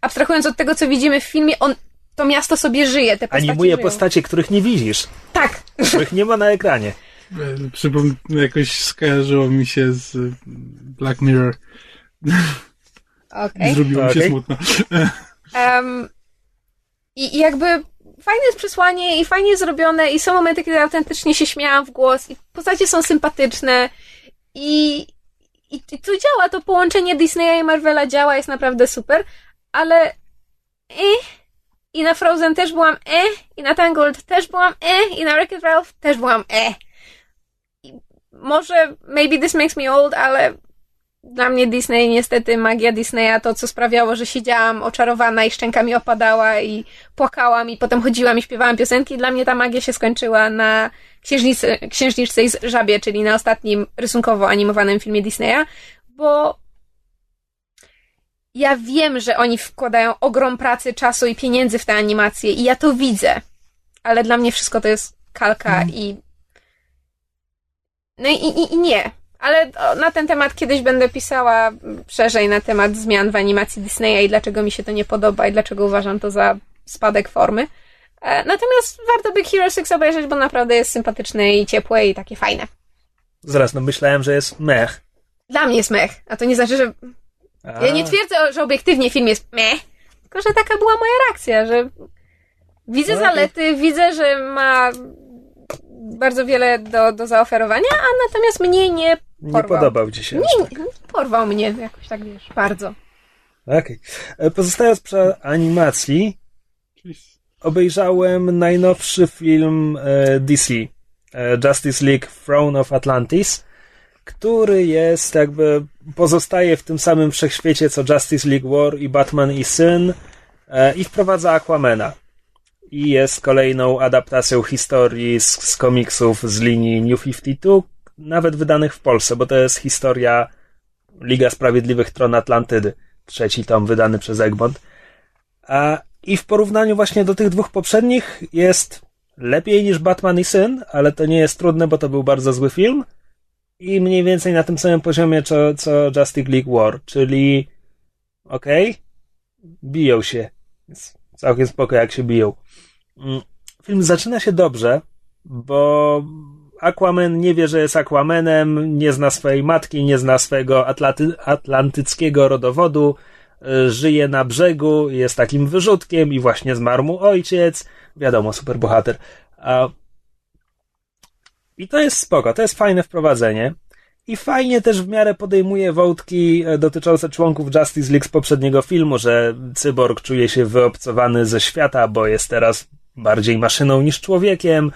Abstrahując od tego, co widzimy w filmie, on, to miasto sobie żyje, te postacie Animuje żyją. postacie, których nie widzisz, Tak. których nie ma na ekranie. E, Przypom- jakoś skojarzyło mi się z Black Mirror. Okej. Zrobiło mi się smutno. Em, i, I jakby fajne jest przesłanie i fajnie zrobione i są momenty, kiedy autentycznie się śmiałam w głos i postacie są sympatyczne i, i, i to działa, to połączenie Disneya i Marvela działa, jest naprawdę super, ale eh, i na Frozen też byłam eh, i na Tangled też byłam eh, i na Wreck-It Ralph też byłam eh. I może maybe this makes me old, ale dla mnie Disney, niestety magia Disneya, to co sprawiało, że siedziałam oczarowana i szczęka mi opadała i płakałam i potem chodziłam i śpiewałam piosenki, dla mnie ta magia się skończyła na księżniczce i żabie, czyli na ostatnim rysunkowo animowanym filmie Disneya, bo ja wiem, że oni wkładają ogrom pracy, czasu i pieniędzy w tę animację i ja to widzę, ale dla mnie wszystko to jest kalka i no i, i, i nie. Ale na ten temat kiedyś będę pisała mm, szerzej na temat zmian w animacji Disneya i dlaczego mi się to nie podoba i dlaczego uważam to za spadek formy. E, natomiast warto Big Hero 6 obejrzeć, bo naprawdę jest sympatyczne i ciepłe i takie fajne. Zaraz, no myślałem, że jest mech. Dla mnie jest mech, a to nie znaczy, że... A, Ja nie twierdzę, że obiektywnie film jest mech, tylko że taka była moja reakcja, że widzę No, zalety, widzę, że ma bardzo wiele do, do zaoferowania, a natomiast mnie nie nie porwał. podobał ci się. Nie, nie, porwał mnie jakoś tak, wiesz, bardzo. Okej. E, Pozostając przy animacji, obejrzałem najnowszy film e, DC, e, Justice League Throne of Atlantis, który jest jakby, pozostaje w tym samym wszechświecie co Justice League War i Batman i Syn e, i wprowadza Aquamana. I jest kolejną adaptacją historii z, z komiksów z linii New 52, nawet wydanych w Polsce, bo to jest historia Liga Sprawiedliwych Tron Atlantydy, trzeci tom wydany przez Egmont. A, I w porównaniu właśnie do tych dwóch poprzednich jest lepiej niż Batman i Syn, ale to nie jest trudne, bo to był bardzo zły film. I mniej więcej na tym samym poziomie co, co Justice League War, czyli okej, okay, biją się. Jest całkiem spoko jak się biją. Mm, film zaczyna się dobrze, bo Aquaman nie wie, że jest Aquamanem, nie zna swojej matki, nie zna swojego atlanty, atlantyckiego rodowodu, y, żyje na brzegu, jest takim wyrzutkiem i właśnie zmarł mu ojciec. Wiadomo, superbohater. I to jest spoko, to jest fajne wprowadzenie. I fajnie też w miarę podejmuje wątki e, dotyczące członków Justice League z poprzedniego filmu, że cyborg czuje się wyobcowany ze świata, bo jest teraz bardziej maszyną niż człowiekiem.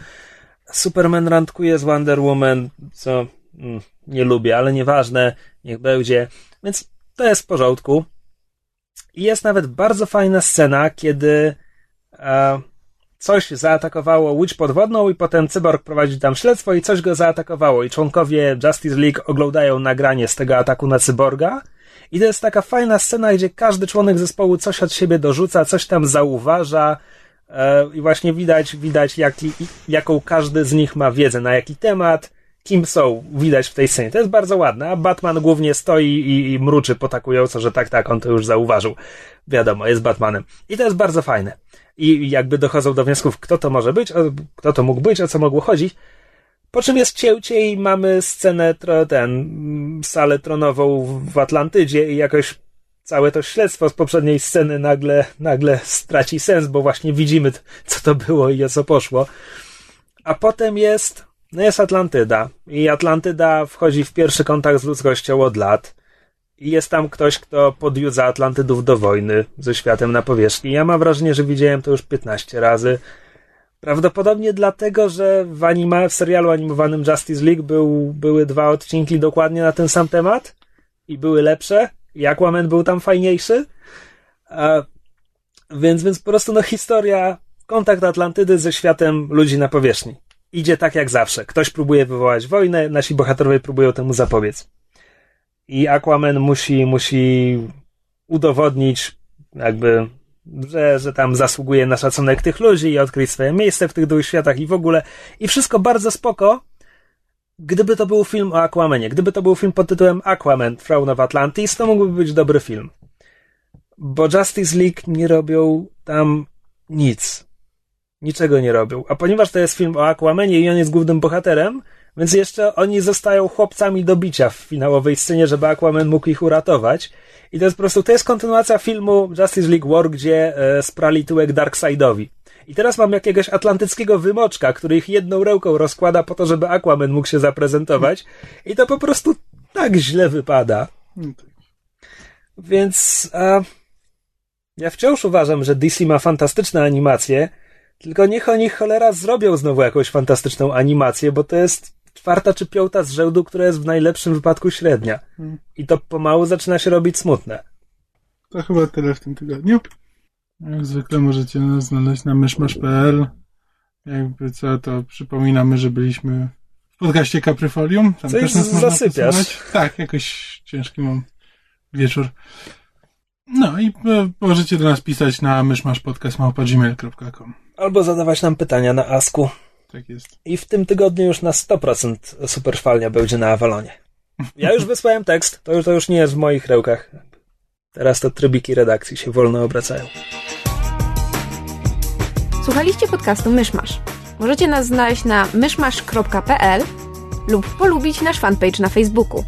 Superman randkuje z Wonder Woman, co mm, nie lubię, ale nieważne, niech będzie. Więc to jest w porządku. I jest nawet bardzo fajna scena, kiedy e, coś zaatakowało łódź podwodną i potem cyborg prowadzi tam śledztwo i coś go zaatakowało i członkowie Justice League oglądają nagranie z tego ataku na cyborga i to jest taka fajna scena, gdzie każdy członek zespołu coś od siebie dorzuca, coś tam zauważa e, i właśnie widać, widać jaki, jaką każdy z nich ma wiedzę, na jaki temat, kim są, widać w tej scenie. To jest bardzo ładne, a Batman głównie stoi i, i mruczy potakująco, że tak, tak, on to już zauważył. Wiadomo, jest Batmanem. I to jest bardzo fajne i jakby dochodzą do wniosków, kto to może być, kto to mógł być, o co mogło chodzić. Po czym jest cięcie i mamy scenę, ten, salę tronową w Atlantydzie i jakoś całe to śledztwo z poprzedniej sceny nagle, nagle straci sens, bo właśnie widzimy, co to było i o co poszło. A potem jest, no jest Atlantyda i Atlantyda wchodzi w pierwszy kontakt z ludzkością od lat i jest tam ktoś, kto podjudza Atlantydów do wojny ze światem na powierzchni. Ja mam wrażenie, że widziałem to już 15 razy. Prawdopodobnie dlatego, że w, anima, w serialu animowanym Justice League był, były dwa odcinki dokładnie na ten sam temat i były lepsze i Aquaman był tam fajniejszy. A, więc, więc po prostu no historia, kontakt Atlantydy ze światem ludzi na powierzchni. Idzie tak jak zawsze. Ktoś próbuje wywołać wojnę, nasi bohaterowie próbują temu zapobiec i Aquaman musi, musi udowodnić jakby, że, że tam zasługuje na szacunek tych ludzi i odkryć swoje miejsce w tych dwóch światach i w ogóle. I wszystko bardzo spoko, gdyby to był film o Aquamanie. Gdyby to był film pod tytułem Aquaman, Throne of Atlantis, to mógłby być dobry film. Bo Justice League nie robią tam nic. Niczego nie robią. A ponieważ to jest film o Aquamanie i on jest głównym bohaterem, więc jeszcze oni zostają chłopcami do bicia w finałowej scenie, żeby Aquaman mógł ich uratować. I to jest po prostu, to jest kontynuacja filmu Justice League War, gdzie e, sprali tyłek Darkseidowi. I teraz mam jakiegoś atlantyckiego wymoczka, który ich jedną ręką rozkłada po to, żeby Aquaman mógł się zaprezentować. I to po prostu tak źle wypada. Więc e, ja wciąż uważam, że DC ma fantastyczne animacje, tylko niech oni cholera zrobią znowu jakąś fantastyczną animację, bo to jest czwarta czy piąta z rzędu, która jest w najlepszym wypadku średnia. Hmm. I to pomału zaczyna się robić smutne. To chyba tyle w tym tygodniu. Jak zwykle możecie nas znaleźć na myszmasz.pl. Jakby co, to przypominamy, że byliśmy w podcaście Capryfolium. Tam Coś też nas zasypiasz. Tak, jakoś ciężki mam wieczór. No i e, możecie do nas pisać na myszmaszpodcast.gmail.com Albo zadawać nam pytania na Asku. Tak jest. I w tym tygodniu już na 100% Superfalnia będzie na Avalonie. Ja już wysłałem tekst, to już, to już nie jest w moich rękach. Teraz to trybiki redakcji się wolno obracają. Słuchaliście podcastu Myszmasz. Możecie nas znaleźć na myszmasz.pl lub polubić nasz fanpage na Facebooku.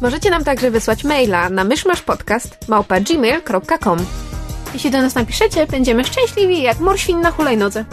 Możecie nam także wysłać maila na myszmaszpodcast.gmail.com Jeśli do nas napiszecie, będziemy szczęśliwi jak morświn na hulajnodze.